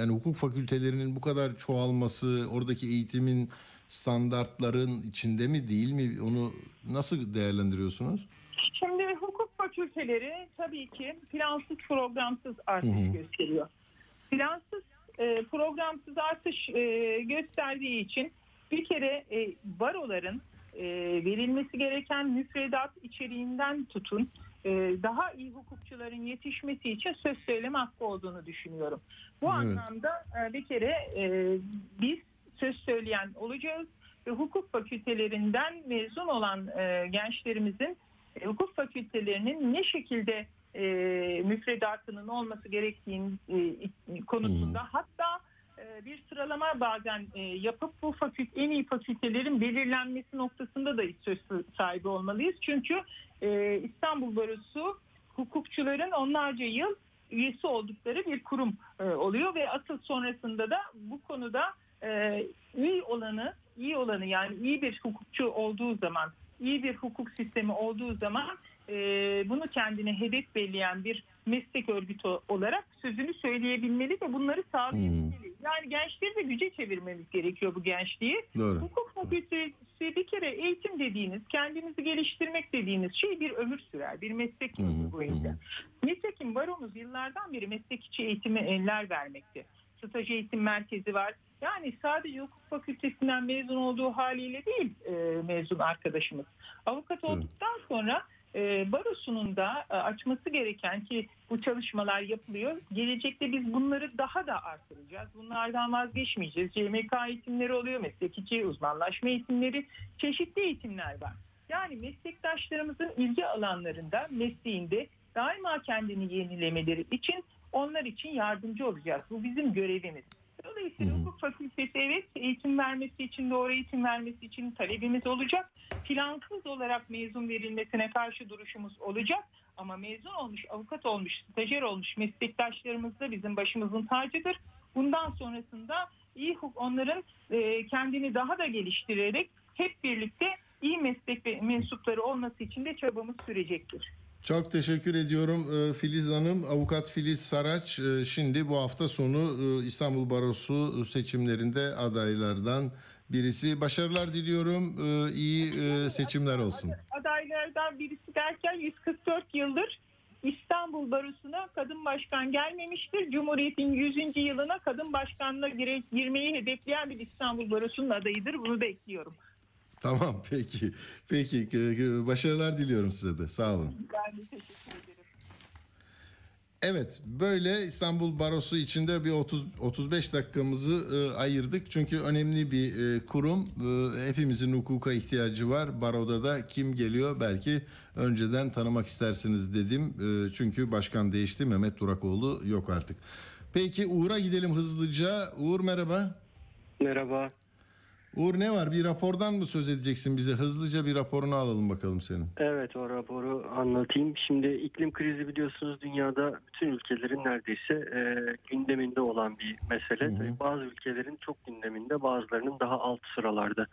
yani hukuk fakültelerinin bu kadar çoğalması, oradaki eğitimin standartların içinde mi değil mi? Onu nasıl değerlendiriyorsunuz? Şimdi hukuk fakülteleri tabii ki plansız programsız artış Hı hı. gösteriyor. Plansız e, programsız artış e, gösterdiği için bir kere e, baroların e, verilmesi gereken müfredat içeriğinden tutun e, daha iyi hukukçuların yetişmesi için söz söyleme hakkı olduğunu düşünüyorum. Bu Evet. anlamda e, bir kere e, biz söz söyleyen olacağız ve hukuk fakültelerinden mezun olan e, gençlerimizin e, hukuk fakültelerinin ne şekilde e, müfredatının olması gerektiğini e, konusunda hatta e, bir sıralama bazen e, yapıp bu fakült en iyi fakültelerin belirlenmesi noktasında da söz sahibi olmalıyız. Çünkü e, İstanbul Barosu hukukçuların onlarca yıl üyesi oldukları bir kurum e, oluyor ve asıl sonrasında da bu konuda e, iyi olanı iyi olanı yani iyi bir hukukçu olduğu zaman iyi bir hukuk sistemi olduğu zaman e, bunu kendine hedef belleyen bir meslek örgütü olarak sözünü söyleyebilmeli ve bunları sağlayabilmeli. Yani gençleri de güce çevirmemiz gerekiyor bu gençliği. Doğru. Hukuk fakültesi bir kere eğitim dediğiniz, kendinizi geliştirmek dediğiniz şey bir ömür sürer, bir meslek hı, yolu boyunca. hı. Nitekim baromuz yıllardan beri meslek içi eğitimi eller vermekte. Staj eğitim merkezi var. Yani sadece hukuk fakültesinden mezun olduğu haliyle değil e, mezun arkadaşımız. Avukat olduktan sonra e, barosunun da e, açması gereken ki bu çalışmalar yapılıyor. Gelecekte biz bunları daha da artıracağız. Bunlardan vazgeçmeyeceğiz. CMK eğitimleri oluyor, meslek içi uzmanlaşma eğitimleri, çeşitli eğitimler var. Yani meslektaşlarımızın ilgi alanlarında, mesleğinde daima kendini yenilemeleri için onlar için yardımcı olacağız. Bu bizim görevimiz. Dolayısıyla Hı hı. hukuk fakültesi evet eğitim vermesi için, doğru eğitim vermesi için talebimiz olacak. Plansız olarak mezun verilmesine karşı duruşumuz olacak. Ama mezun olmuş, avukat olmuş, stajyer olmuş meslektaşlarımız da bizim başımızın tacıdır. Bundan sonrasında iyi huk- onların e, kendini daha da geliştirerek hep birlikte iyi meslek mensupları olması için de çabamız sürecektir. Çok teşekkür ediyorum Ee, Filiz Hanım. Avukat Filiz Saraç e, şimdi bu hafta sonu e, İstanbul Barosu seçimlerinde adaylardan birisi. Başarılar diliyorum. İyi e, seçimler olsun. adaylardan birisi derken 144 yıldır İstanbul Barosu'na kadın başkan gelmemiştir. Cumhuriyet'in 100. yılına kadın başkanına gire- girmeyi hedefleyen bir İstanbul Barosu'nun adayıdır. Bunu bekliyorum. Tamam peki. Peki e, başarılar diliyorum size de. Sağ olun. Ben de teşekkür ederim. Evet böyle İstanbul Barosu içinde bir 30 35 dakikamızı e, ayırdık. Çünkü önemli bir e, kurum. E, hepimizin hukuka ihtiyacı var. Baroda da kim geliyor belki önceden tanımak istersiniz dedim. E, çünkü başkan değişti. Mehmet Durakoğlu yok artık. Peki Uğur'a gidelim hızlıca. Uğur merhaba. Merhaba. Uğur ne var? Bir rapordan mı söz edeceksin bize? Hızlıca bir raporunu alalım bakalım senin. Evet o raporu anlatayım. Şimdi iklim krizi biliyorsunuz dünyada bütün ülkelerin neredeyse e, gündeminde olan bir mesele. Hı hı. Tabii Bazı ülkelerin çok gündeminde bazılarının daha alt sıralarda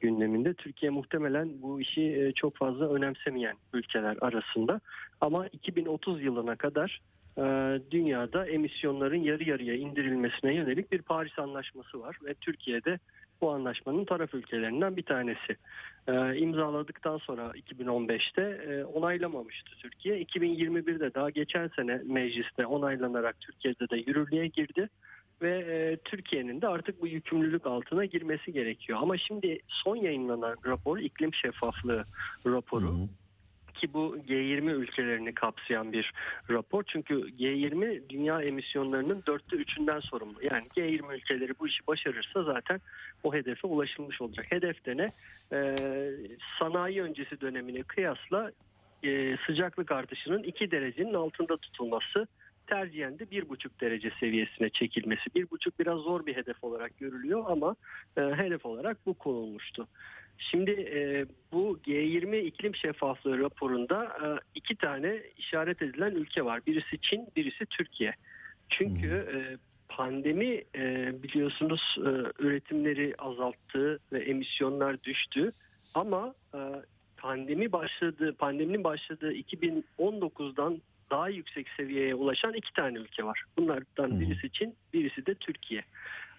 gündeminde. Türkiye muhtemelen bu işi e, çok fazla önemsemeyen ülkeler arasında. Ama 2030 yılına kadar e, dünyada emisyonların yarı yarıya indirilmesine yönelik bir Paris Anlaşması var. Ve Türkiye'de bu anlaşmanın taraf ülkelerinden bir tanesi. Ee, imzaladıktan sonra 2015'te e, onaylamamıştı Türkiye. 2021'de daha geçen sene mecliste onaylanarak Türkiye'de de yürürlüğe girdi ve e, Türkiye'nin de artık bu yükümlülük altına girmesi gerekiyor. Ama şimdi son yayınlanan rapor iklim şeffaflığı raporu hı. Ki bu G20 ülkelerini kapsayan bir rapor. Çünkü G20 dünya emisyonlarının dörtte üçünden sorumlu. Yani G20 ülkeleri bu işi başarırsa zaten o hedefe ulaşılmış olacak. Hedef de ne? Ee, sanayi öncesi dönemine kıyasla e, sıcaklık artışının 2 derecenin altında tutulması tercihen de 1,5 derece seviyesine çekilmesi. 1,5 biraz zor bir hedef olarak görülüyor ama e, hedef olarak bu konulmuştu. Şimdi e, bu G20 iklim şeffaflığı raporunda e, iki tane işaret edilen ülke var. Birisi Çin, birisi Türkiye. Çünkü e, pandemi e, biliyorsunuz e, üretimleri azalttı ve emisyonlar düştü. Ama e, pandemi başladı, pandeminin başladığı 2019'dan daha yüksek seviyeye ulaşan iki tane ülke var. Bunlardan birisi Çin, birisi de Türkiye.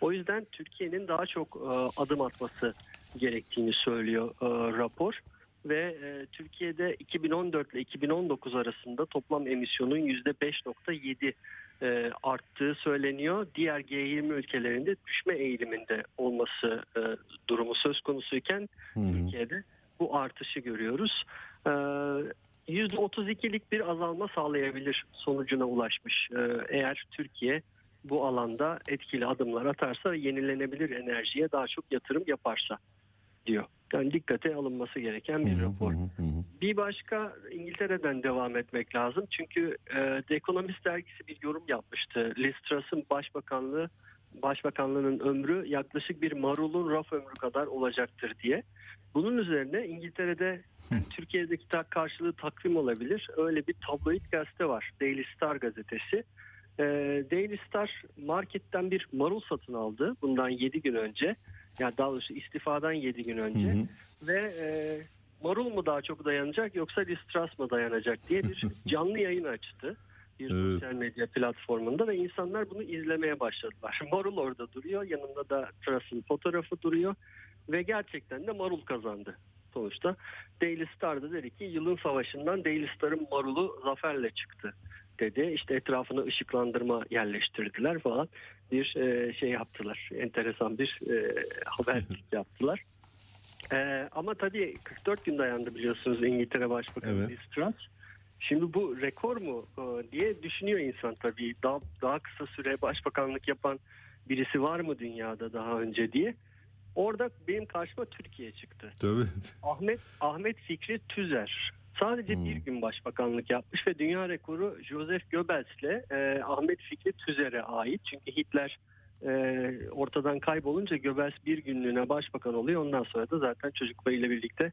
O yüzden Türkiye'nin daha çok e, adım atması gerektiğini söylüyor e, rapor ve e, Türkiye'de 2014 ile 2019 arasında toplam emisyonun %5.7 e, arttığı söyleniyor. Diğer G20 ülkelerinde düşme eğiliminde olması e, durumu söz konusuyken Türkiye'de bu artışı görüyoruz. E, %32'lik bir azalma sağlayabilir sonucuna ulaşmış. E, eğer Türkiye bu alanda etkili adımlar atarsa yenilenebilir enerjiye daha çok yatırım yaparsa diyor. Yani dikkate alınması gereken bir rapor. Bir başka İngiltere'den devam etmek lazım. Çünkü e, The Economist dergisi bir yorum yapmıştı. Liz Truss'ın başbakanlığı başbakanlığının ömrü yaklaşık bir marulun raf ömrü kadar olacaktır diye. Bunun üzerine İngiltere'de Türkiye'deki tak karşılığı takvim olabilir. Öyle bir tabloid gazete var. Daily Star gazetesi. E, Daily Star marketten bir marul satın aldı bundan 7 gün önce. Yani daha doğrusu istifadan 7 gün önce. Ve e, marul mu daha çok dayanacak yoksa Liz Truss mı dayanacak diye bir canlı yayın açtı. Bir Evet. sosyal medya platformunda ve insanlar bunu izlemeye başladılar. Marul orada duruyor. Yanında da Truss'ın fotoğrafı duruyor. Ve gerçekten de marul kazandı sonuçta. Daily Star da dedi ki yılın savaşından Daily Star'ın marulu zaferle çıktı dedi. İşte etrafına ışıklandırma yerleştirdiler falan. Bir e, şey yaptılar. Enteresan bir e, haberlik yaptılar. E, ama tabii 44 gün dayandı biliyorsunuz İngiltere Başbakanı Evet. Liz Truss. Şimdi bu rekor mu e, diye düşünüyor insan tabii. Daha, daha kısa süre başbakanlık yapan birisi var mı dünyada daha önce diye. Orada benim karşıma Türkiye çıktı. Tabii. Ahmet Ahmet Fikri Tüzer sadece Hmm. bir gün başbakanlık yapmış ve dünya rekoru Joseph Goebbels'le e, Ahmet Fikri Tüzer'e ait. Çünkü Hitler e, ortadan kaybolunca Goebbels bir günlüğüne başbakan oluyor. Ondan sonra da zaten çocuklarıyla birlikte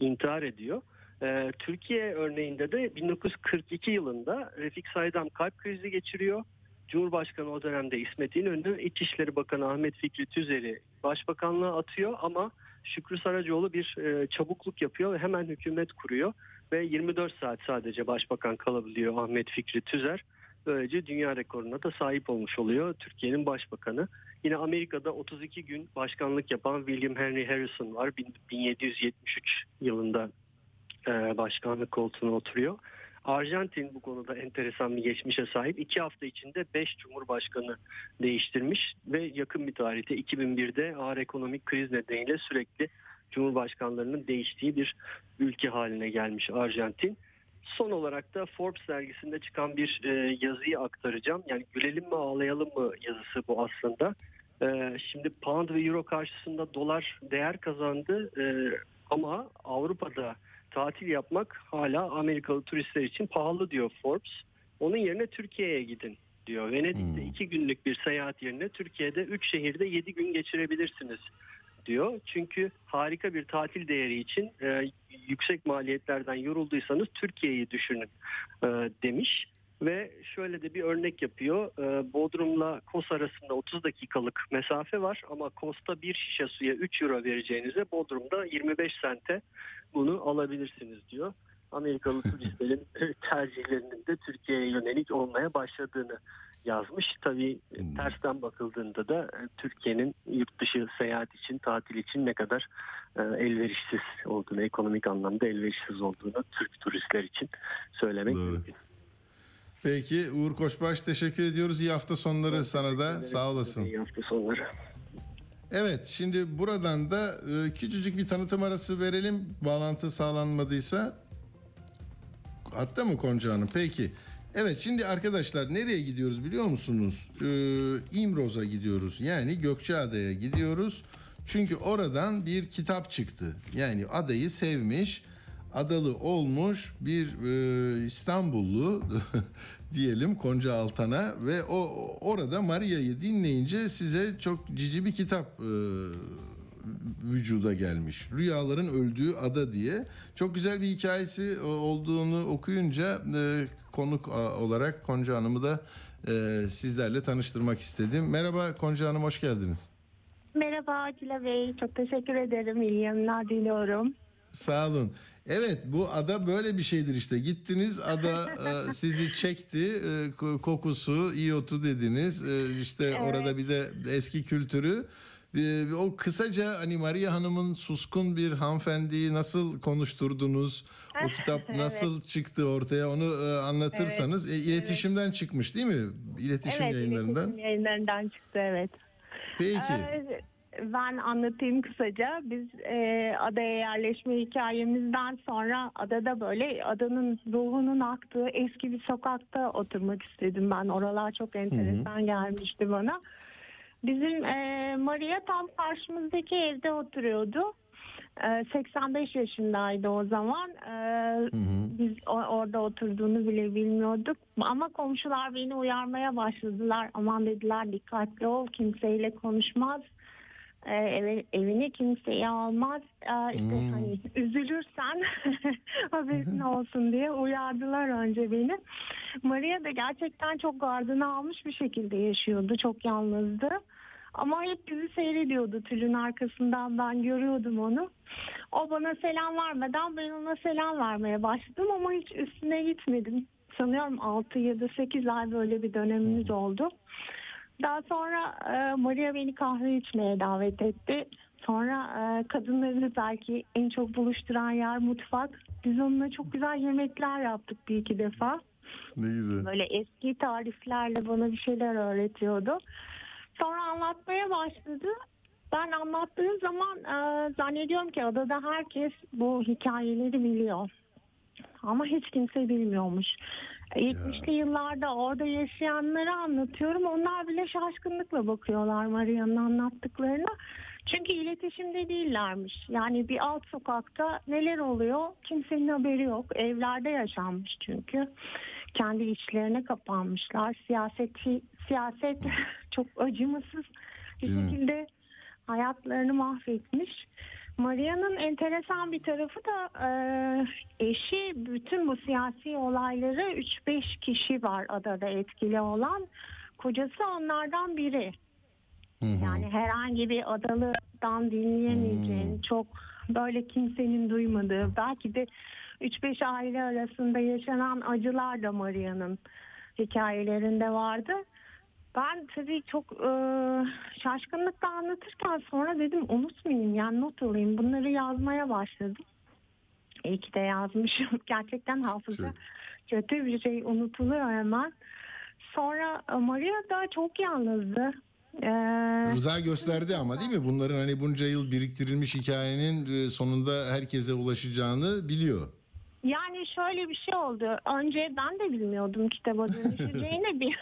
intihar ediyor. E, Türkiye örneğinde de 1942 yılında Refik Saydam kalp krizi geçiriyor. Cumhurbaşkanı o dönemde İsmet İnönü, İçişleri Bakanı Ahmet Fikri Tüzer'i başbakanlığa atıyor ama Şükrü Saracoğlu bir e, çabukluk yapıyor ve hemen hükümet kuruyor ve 24 saat sadece başbakan kalabiliyor Ahmet Fikri Tüzer. Böylece dünya rekoruna da sahip olmuş oluyor Türkiye'nin başbakanı. Yine Amerika'da 32 gün başkanlık yapan William Henry Harrison var. Bin- 1773 yılında e, başkanlık koltuğuna oturuyor. Arjantin bu konuda enteresan bir geçmişe sahip. İki hafta içinde 5 cumhurbaşkanı değiştirmiş ve yakın bir tarihte 2001'de ağır ekonomik kriz nedeniyle sürekli cumhurbaşkanlarının değiştiği bir ülke haline gelmiş Arjantin. Son olarak da Forbes dergisinde çıkan bir e, yazıyı aktaracağım. Yani gülelim mi ağlayalım mı yazısı bu aslında. E, şimdi pound ve euro karşısında dolar değer kazandı e, ama Avrupa'da tatil yapmak hala Amerikalı turistler için pahalı diyor Forbes. Onun yerine Türkiye'ye gidin diyor. Venedik'te iki günlük bir seyahat yerine Türkiye'de 3 şehirde 7 gün geçirebilirsiniz diyor. Çünkü harika bir tatil değeri için e, yüksek maliyetlerden yorulduysanız Türkiye'yi düşünün e, demiş. Ve şöyle de bir örnek yapıyor. E, Bodrum'la Kos arasında 30 dakikalık mesafe var ama Kos'ta bir şişe suya 3 euro vereceğinize Bodrum'da 25 sente bunu alabilirsiniz diyor. Amerikalı turistlerin tercihlerinin de Türkiye'ye yönelik olmaya başladığını yazmış. Tabii Hmm. tersten bakıldığında da e, Türkiye'nin yurt dışı seyahat için, tatil için ne kadar e, elverişsiz olduğunu, ekonomik anlamda elverişsiz olduğunu Türk turistler için söylemek Doğru. mümkün. Peki Uğur Koçbaş teşekkür ediyoruz. İyi hafta sonları sana da. Sağ olasın. İyi hafta sonları. Evet şimdi buradan da e, küçücük bir tanıtım arası verelim. Bağlantı sağlanmadıysa. Hatta mı Konca Hanım? Peki. Evet şimdi arkadaşlar nereye gidiyoruz biliyor musunuz? Ee, İmroz'a gidiyoruz. Yani Gökçeada'ya gidiyoruz. Çünkü oradan bir kitap çıktı. Yani adayı sevmiş, adalı olmuş bir e, İstanbullu diyelim Konca Altan'a ve o orada Maria'yı dinleyince size çok cici bir kitap e, vücuda gelmiş. Rüyaların öldüğü ada diye. Çok güzel bir hikayesi e, olduğunu okuyunca e, konuk olarak Konca Hanım'ı da e, sizlerle tanıştırmak istedim. Merhaba Konca Hanım hoş geldiniz. Merhaba Atilla Bey. Çok teşekkür ederim. İyi yayınlar diliyorum. Sağ olun. Evet bu ada böyle bir şeydir işte. Gittiniz ada sizi çekti. Ko- kokusu, iyotu dediniz. İşte Evet. orada bir de eski kültürü. E, o kısaca hani Maria Hanım'ın suskun bir hanımefendiyi nasıl konuşturdunuz? O kitap Evet. nasıl çıktı ortaya onu e, anlatırsanız. E, iletişimden çıkmış değil mi? İletişim evet, yayınlarından. iletişim yayınlarından çıktı evet. Peki. Ee, ben anlatayım kısaca. Biz e, adaya yerleşme hikayemizden sonra adada böyle adanın ruhunun aktığı eski bir sokakta oturmak istedim ben. Oralar çok enteresan gelmişti bana. Bizim e, Maria tam karşımızdaki evde oturuyordu. E, 85 yaşındaydı o zaman. E, Biz o- orada oturduğunu bile bilmiyorduk. Ama komşular beni uyarmaya başladılar. Aman dediler dikkatli ol kimseyle konuşmaz. E, eve, evine kimseyi almaz. E, işte hani üzülürsen haberin olsun diye uyardılar önce beni. Maria da gerçekten çok gardını almış bir şekilde yaşıyordu. Çok yalnızdı. Ama hep bizi seyrediyordu tülün arkasından ben görüyordum onu. O bana selam vermeden ben ona selam vermeye başladım ama hiç üstüne gitmedim. Sanıyorum 6 ya da 8 ay böyle bir dönemimiz oldu. Daha sonra e, Maria beni kahve içmeye davet etti. Sonra e, kadınları belki en çok buluşturan yer mutfak. Biz onunla çok güzel yemekler yaptık bir iki defa. Ne güzel. Böyle eski tariflerle bana bir şeyler öğretiyordu. Sonra anlatmaya başladı. Ben anlattığım zaman e, zannediyorum ki adada herkes bu hikayeleri biliyor. Ama hiç kimse bilmiyormuş. E, 70'li yıllarda orada yaşayanları anlatıyorum. Onlar bile şaşkınlıkla bakıyorlar Maria'nın anlattıklarına. Çünkü iletişimde değillermiş. Yani bir alt sokakta neler oluyor kimsenin haberi yok. Evlerde yaşanmış çünkü. Kendi içlerine kapanmışlar. Siyaseti, siyaset çok acımasız bir Değil mi? şekilde hayatlarını mahvetmiş. Maria'nın enteresan bir tarafı da e, eşi bütün bu siyasi olayları 3-5 kişi var adada etkili olan. Kocası onlardan biri. Yani herhangi bir adalıdan dinleyemeyeceğin çok böyle kimsenin duymadığı belki de 3-5 aile arasında yaşanan acılar da Maria'nın hikayelerinde vardı. Ben tabii çok e, şaşkınlıkla anlatırken sonra dedim unutmayayım yani not alayım bunları yazmaya başladım. İyi ki de yazmışım. Gerçekten hafıza kötü bir şey unutuluyor hemen. Sonra e, Maria da çok yalnızdı. Ee, Rıza gösterdi ama değil mi? Bunların hani bunca yıl biriktirilmiş hikayenin e, sonunda herkese ulaşacağını biliyor. Yani şöyle bir şey oldu. Önce ben de bilmiyordum kitaba dönüşeceğini bil-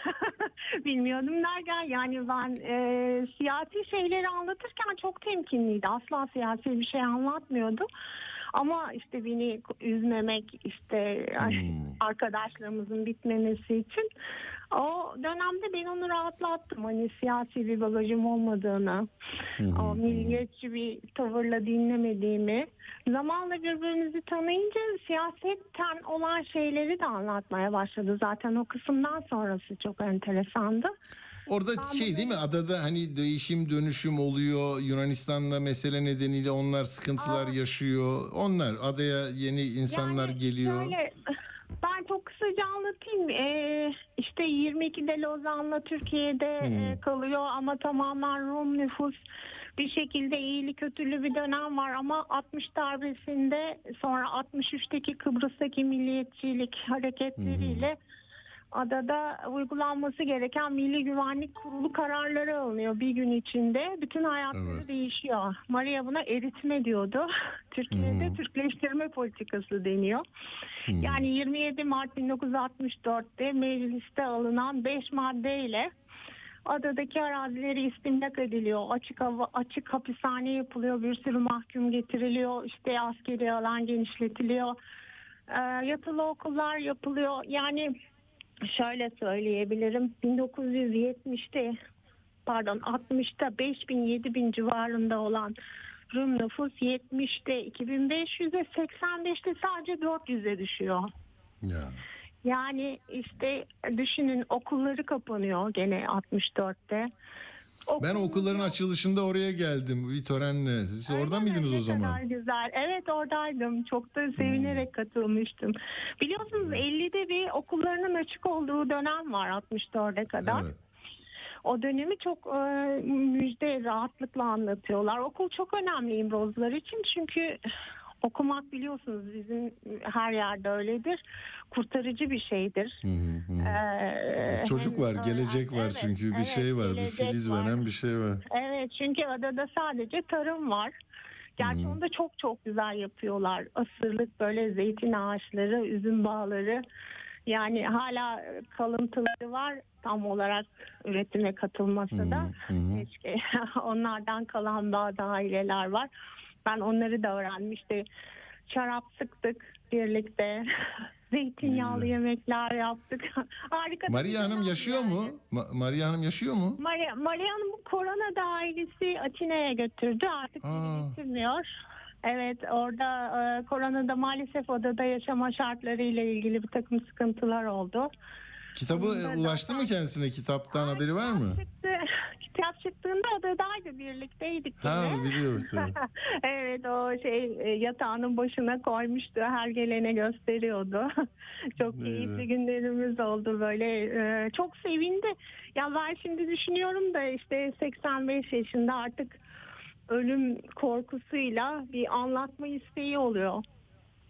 bilmiyordum derken yani ben e, siyasi şeyleri anlatırken çok temkinliydi. Asla siyasi bir şey anlatmıyordu. Ama işte beni üzmemek işte arkadaşlarımızın bitmemesi için o dönemde ben onu rahatlattım. Hani siyasi bir bagajım olmadığını, o milliyetçi bir tavırla dinlemediğimi. Zamanla birbirimizi tanıyınca siyasetten olan şeyleri de anlatmaya başladı. Zaten o kısımdan sonrası çok enteresandı. Orada şey değil mi adada hani değişim dönüşüm oluyor Yunanistan'la mesele nedeniyle onlar sıkıntılar yaşıyor. Onlar adaya yeni insanlar Yani geliyor. şöyle, ben çok kısaca anlatayım. Ee, işte 22'de Lozan'la Türkiye'de e, kalıyor ama tamamen Rum nüfus. Bir şekilde iyili kötülü bir dönem var ama 60 darbesinde sonra 63'teki Kıbrıs'taki milliyetçilik hareketleriyle adada uygulanması gereken Milli Güvenlik Kurulu kararları alınıyor bir gün içinde. Bütün hayatları Evet. değişiyor. Maria buna eritme diyordu. Türkiye'de Türkleştirme politikası deniyor. Yani 27 Mart 1964'te mecliste alınan 5 maddeyle adadaki arazileri istimlak ediliyor. Açık hava, açık hapishane yapılıyor. Bir sürü mahkum getiriliyor. İşte askeri alan genişletiliyor. Ee, yatılı okullar yapılıyor. Yani şöyle söyleyebilirim. 1970'te pardon 60'ta 5000 7000 civarında olan Rum nüfus 70'te 2500'e 85'te sadece 400'e düşüyor. Ya. Yani işte düşünün okulları kapanıyor gene 64'te. Ben Okullar- okulların açılışında oraya geldim. Bir törenle. Siz Öyle orada mıydınız o zaman? kadar güzel. Evet oradaydım. Çok da sevinerek katılmıştım. Biliyorsunuz 50'de bir okullarının açık olduğu dönem var 64'e kadar. Evet. O dönemi çok e, müjde rahatlıkla anlatıyorlar. Okul çok önemli İmrozlar için çünkü okumak biliyorsunuz bizim her yerde öyledir. Kurtarıcı bir şeydir. Hı hı hı. Ee, Çocuk var, gelecek var Evet, çünkü bir evet, şey var, bir filiz var. veren bir şey var. Evet çünkü adada sadece tarım var. Gerçi Hmm. onu da çok çok güzel yapıyorlar. Asırlık böyle zeytin ağaçları, üzüm bağları. Yani hala kalıntıları var tam olarak üretime katılmasa da. Hı hı. Keşke onlardan kalan bazı aileler var. Ben onları da öğrenmiştim. Şarap sıktık birlikte. Zeytinyağlı yemekler yaptık. Harika. Maria Hanım yaşıyor yani. mu? Ma- Maria Hanım yaşıyor mu? Maria, Maria Hanım korona da ailesi Atina'ya götürdü. Artık getirmiyor. Evet orada e, koronada maalesef odada yaşama şartlarıyla ilgili bir takım sıkıntılar oldu. Kitabı e, ulaştı zaten- mı kendisine? Kitaptan Ay, haberi var mı? Kitap, çıktı. kitap çıktığında odadaydı birlikteydik Ha yine. biliyoruz tabii. evet o şey e, yatağının başına koymuştu. Her gelene gösteriyordu. çok keyifli günlerimiz oldu böyle. e, çok sevindi. Ya ben şimdi düşünüyorum da işte 85 yaşında artık ölüm korkusuyla bir anlatma isteği oluyor.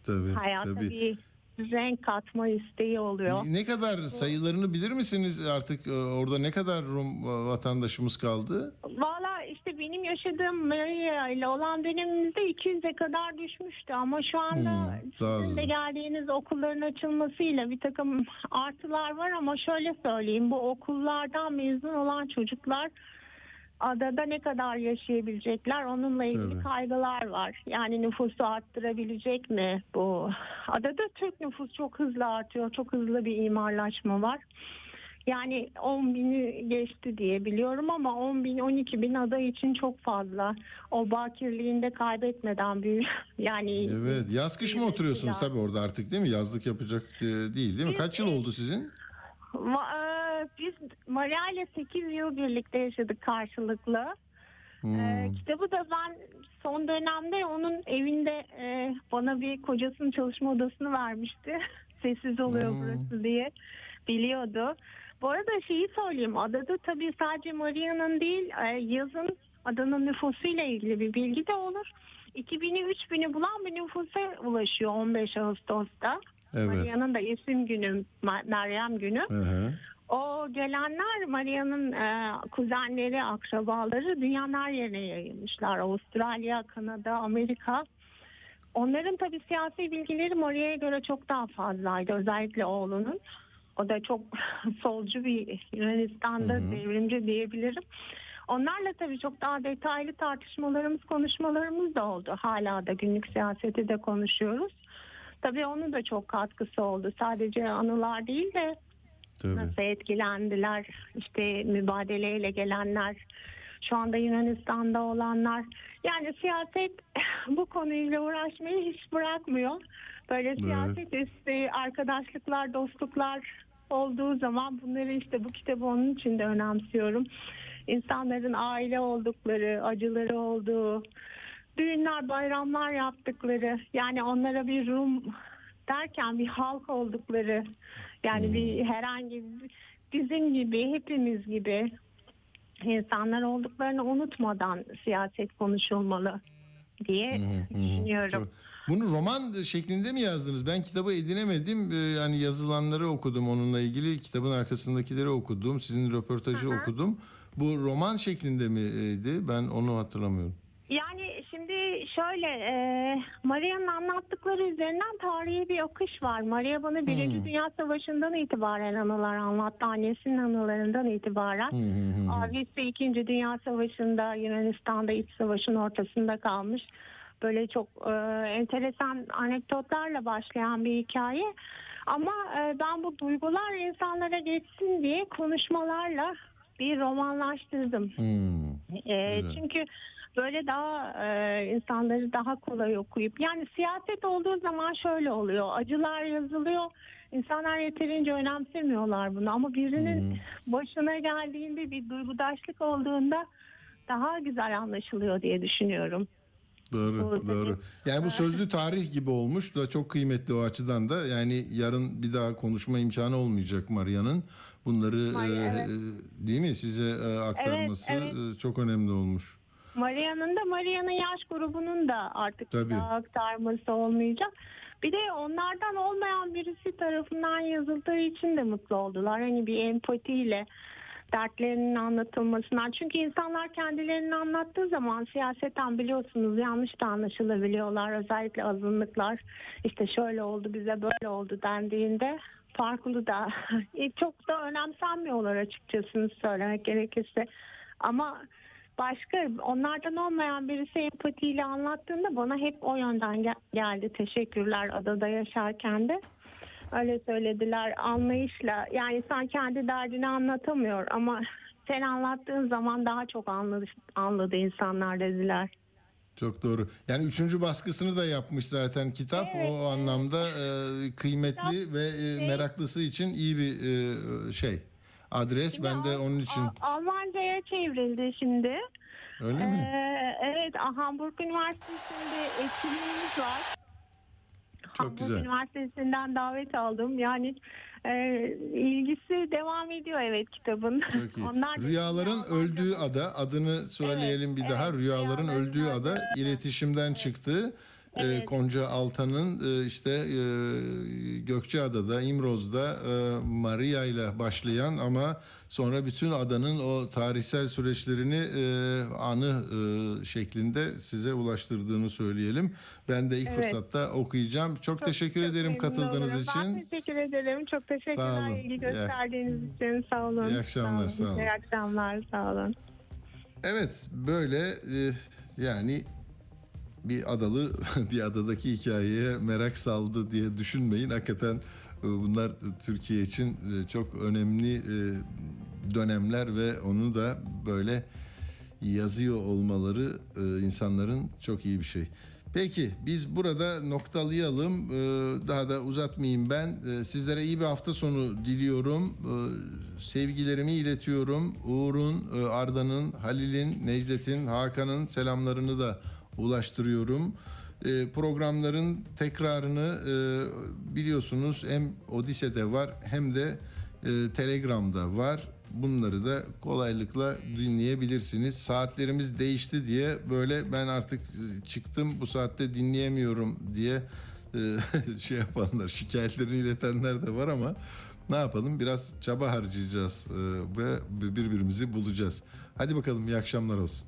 Tabii, Hayata tabii. bir renk katma isteği oluyor. Ne kadar sayılarını bilir misiniz artık e, orada ne kadar Rum e, vatandaşımız kaldı? Valla işte benim yaşadığım Maria ile olan dönemimizde 200'e kadar düşmüştü ama şu anda Hmm, sizin de geldiğiniz okulların açılmasıyla bir takım artılar var ama şöyle söyleyeyim bu okullardan mezun olan çocuklar adada ne kadar yaşayabilecekler onunla ilgili Tabii. kaygılar var. Yani nüfusu arttırabilecek mi bu? Adada Türk nüfus çok hızlı artıyor. Çok hızlı bir imarlaşma var. Yani 10 bini geçti diye biliyorum ama 10 bin 12 bin ada için çok fazla. O bakirliğinde kaybetmeden büyük yani Evet. Yaz kış mı oturuyorsunuz tabii orada artık değil mi? Yazlık yapacak değil değil mi? Kaç yıl oldu sizin? E, Biz Maria ile 8 yıl birlikte yaşadık karşılıklı. Hmm. Ee, kitabı da ben son dönemde onun evinde e, bana bir kocasının çalışma odasını vermişti. Sessiz oluyor Hmm. burası diye biliyordu. Bu arada şeyi söyleyeyim. Adada tabii sadece Maria'nın değil e, yazın adanın nüfusuyla ilgili bir bilgi de olur. 2000'i 3000'i bulan bir nüfusa ulaşıyor 15 Ağustos'ta. Evet. Maria'nın da isim günü, Meryem günü. Hı hı. O gelenler Maria'nın e, kuzenleri, akrabaları dünyanın her yerine yayılmışlar. Avustralya, Kanada, Amerika. Onların tabii siyasi bilgileri Maria'ya göre çok daha fazlaydı. Özellikle oğlunun. O da çok solcu bir Yunanistan'da Hı hı. devrimci diyebilirim. Onlarla tabii çok daha detaylı tartışmalarımız, konuşmalarımız da oldu. Hala da günlük siyaseti de konuşuyoruz. Tabii onun da çok katkısı oldu. Sadece anılar değil de Tabii. nasıl etkilendiler işte mübadeleyle gelenler şu anda Yunanistan'da olanlar yani siyaset bu konuyla uğraşmayı hiç bırakmıyor. Böyle siyaset üstü arkadaşlıklar, dostluklar olduğu zaman bunları işte bu kitabı onun için de önemsiyorum. İnsanların aile oldukları, acıları olduğu, düğünler, bayramlar yaptıkları yani onlara bir Rum derken bir halk oldukları yani bir herhangi bizim gibi hepimiz gibi insanlar olduklarını unutmadan siyaset konuşulmalı diye hı. düşünüyorum. Çok- Bunu roman şeklinde mi yazdınız? Ben kitabı edinemedim. Ee, Yani yazılanları okudum onunla ilgili. Kitabın arkasındakileri okudum. Sizin röportajı hı. okudum. Bu roman şeklinde miydi? Ben onu hatırlamıyorum. Yani şimdi şöyle e, Maria'nın anlattıkları üzerinden tarihi bir akış var. Maria bana Birinci Hmm. Dünya Savaşı'ndan itibaren anılar anlattı. Annesinin anılarından itibaren. Hı hı hı. Abisi İkinci Dünya Savaşı'nda Yunanistan'da iç savaşın ortasında kalmış. Böyle çok e, enteresan anekdotlarla başlayan bir hikaye. Ama e, ben bu duygular insanlara geçsin diye konuşmalarla bir romanlaştırdım. Hmm. E, Güzel. çünkü böyle daha e, insanları daha kolay okuyup yani siyaset olduğu zaman şöyle oluyor. Acılar yazılıyor. İnsanlar yeterince önemsemiyorlar bunu ama birinin başına geldiğinde bir duygudaşlık olduğunda daha güzel anlaşılıyor diye düşünüyorum. Doğru, Bu- doğru. Yani bu sözlü tarih gibi olmuş da çok kıymetli o açıdan da. Yani yarın bir daha konuşma imkanı olmayacak Maria'nın. Bunları Maria, e, evet. değil mi size aktarması Evet, e, çok önemli olmuş. Maria'nın da Maria'nın yaş grubunun da artık Tabii. aktarması olmayacak. Bir de onlardan olmayan birisi tarafından yazıldığı için de mutlu oldular. Hani bir empatiyle dertlerinin anlatılmasından. Çünkü insanlar kendilerini anlattığı zaman siyaseten biliyorsunuz yanlış da anlaşılabiliyorlar. Özellikle azınlıklar işte şöyle oldu bize böyle oldu dendiğinde farklı da çok da önemsenmiyorlar açıkçası söylemek gerekirse. Ama başka onlardan olmayan birisi empatiyle anlattığında bana hep o yönden gel- geldi. Teşekkürler adada yaşarken de. Öyle söylediler anlayışla. Yani insan kendi derdini anlatamıyor ama sen anlattığın zaman daha çok anladı, anladı insanlar dediler. Çok doğru. Yani üçüncü baskısını da yapmış zaten kitap. Evet, o anlamda e, kıymetli ve e, meraklısı için iyi bir e, şey. Adres. Ben de onun için. Al- Almanca'ya çevrildi şimdi. Öyle Ee, mi? evet Hamburg Üniversitesi'nde etkinliğimiz var. Çok Hamburg güzel. Üniversitesi'nden davet aldım. Yani e, ilgisi devam ediyor evet kitabın. Çok iyi. Onlar Rüyaların öldüğü ada adını söyleyelim Evet, bir daha. evet. Rüyaların öldüğü ada öldüğü ada. iletişimden çıktı. Ee, Evet. Konca Altan'ın e, işte e, Gökçeada'da, İmroz'da e, Maria ile başlayan ama sonra bütün adanın o tarihsel süreçlerini anı şeklinde size ulaştırdığını söyleyelim. Ben de ilk Evet. fırsatta okuyacağım. Çok, teşekkür Çok ederim katıldığınız olurum. için. Ben teşekkür ederim. Çok Sağ teşekkürler olun. ilgi İyi- gösterdiğiniz için. Sağ olun. İyi akşamlar, sağ olun. İyi akşamlar. Sağ olun. Evet böyle yani bir adalı bir adadaki hikayeye merak saldı diye düşünmeyin. Hakikaten e, bunlar Türkiye için e, çok önemli e, dönemler ve onu da böyle yazıyor olmaları insanların çok iyi bir şey. Peki biz burada noktalayalım. Daha da uzatmayayım ben. Sizlere iyi bir hafta sonu diliyorum. Sevgilerimi iletiyorum. Uğur'un, Arda'nın, Halil'in, Necdet'in, Hakan'ın selamlarını da ulaştırıyorum. E, Programların tekrarını e, biliyorsunuz hem Odise'de var hem de e, Telegram'da var. Bunları da kolaylıkla dinleyebilirsiniz. Saatlerimiz değişti diye böyle ben artık e, çıktım bu saatte dinleyemiyorum diye e, şey yapanlar, şikayetlerini iletenler de var ama ne yapalım biraz çaba harcayacağız e, ve birbirimizi bulacağız. Hadi bakalım iyi akşamlar olsun.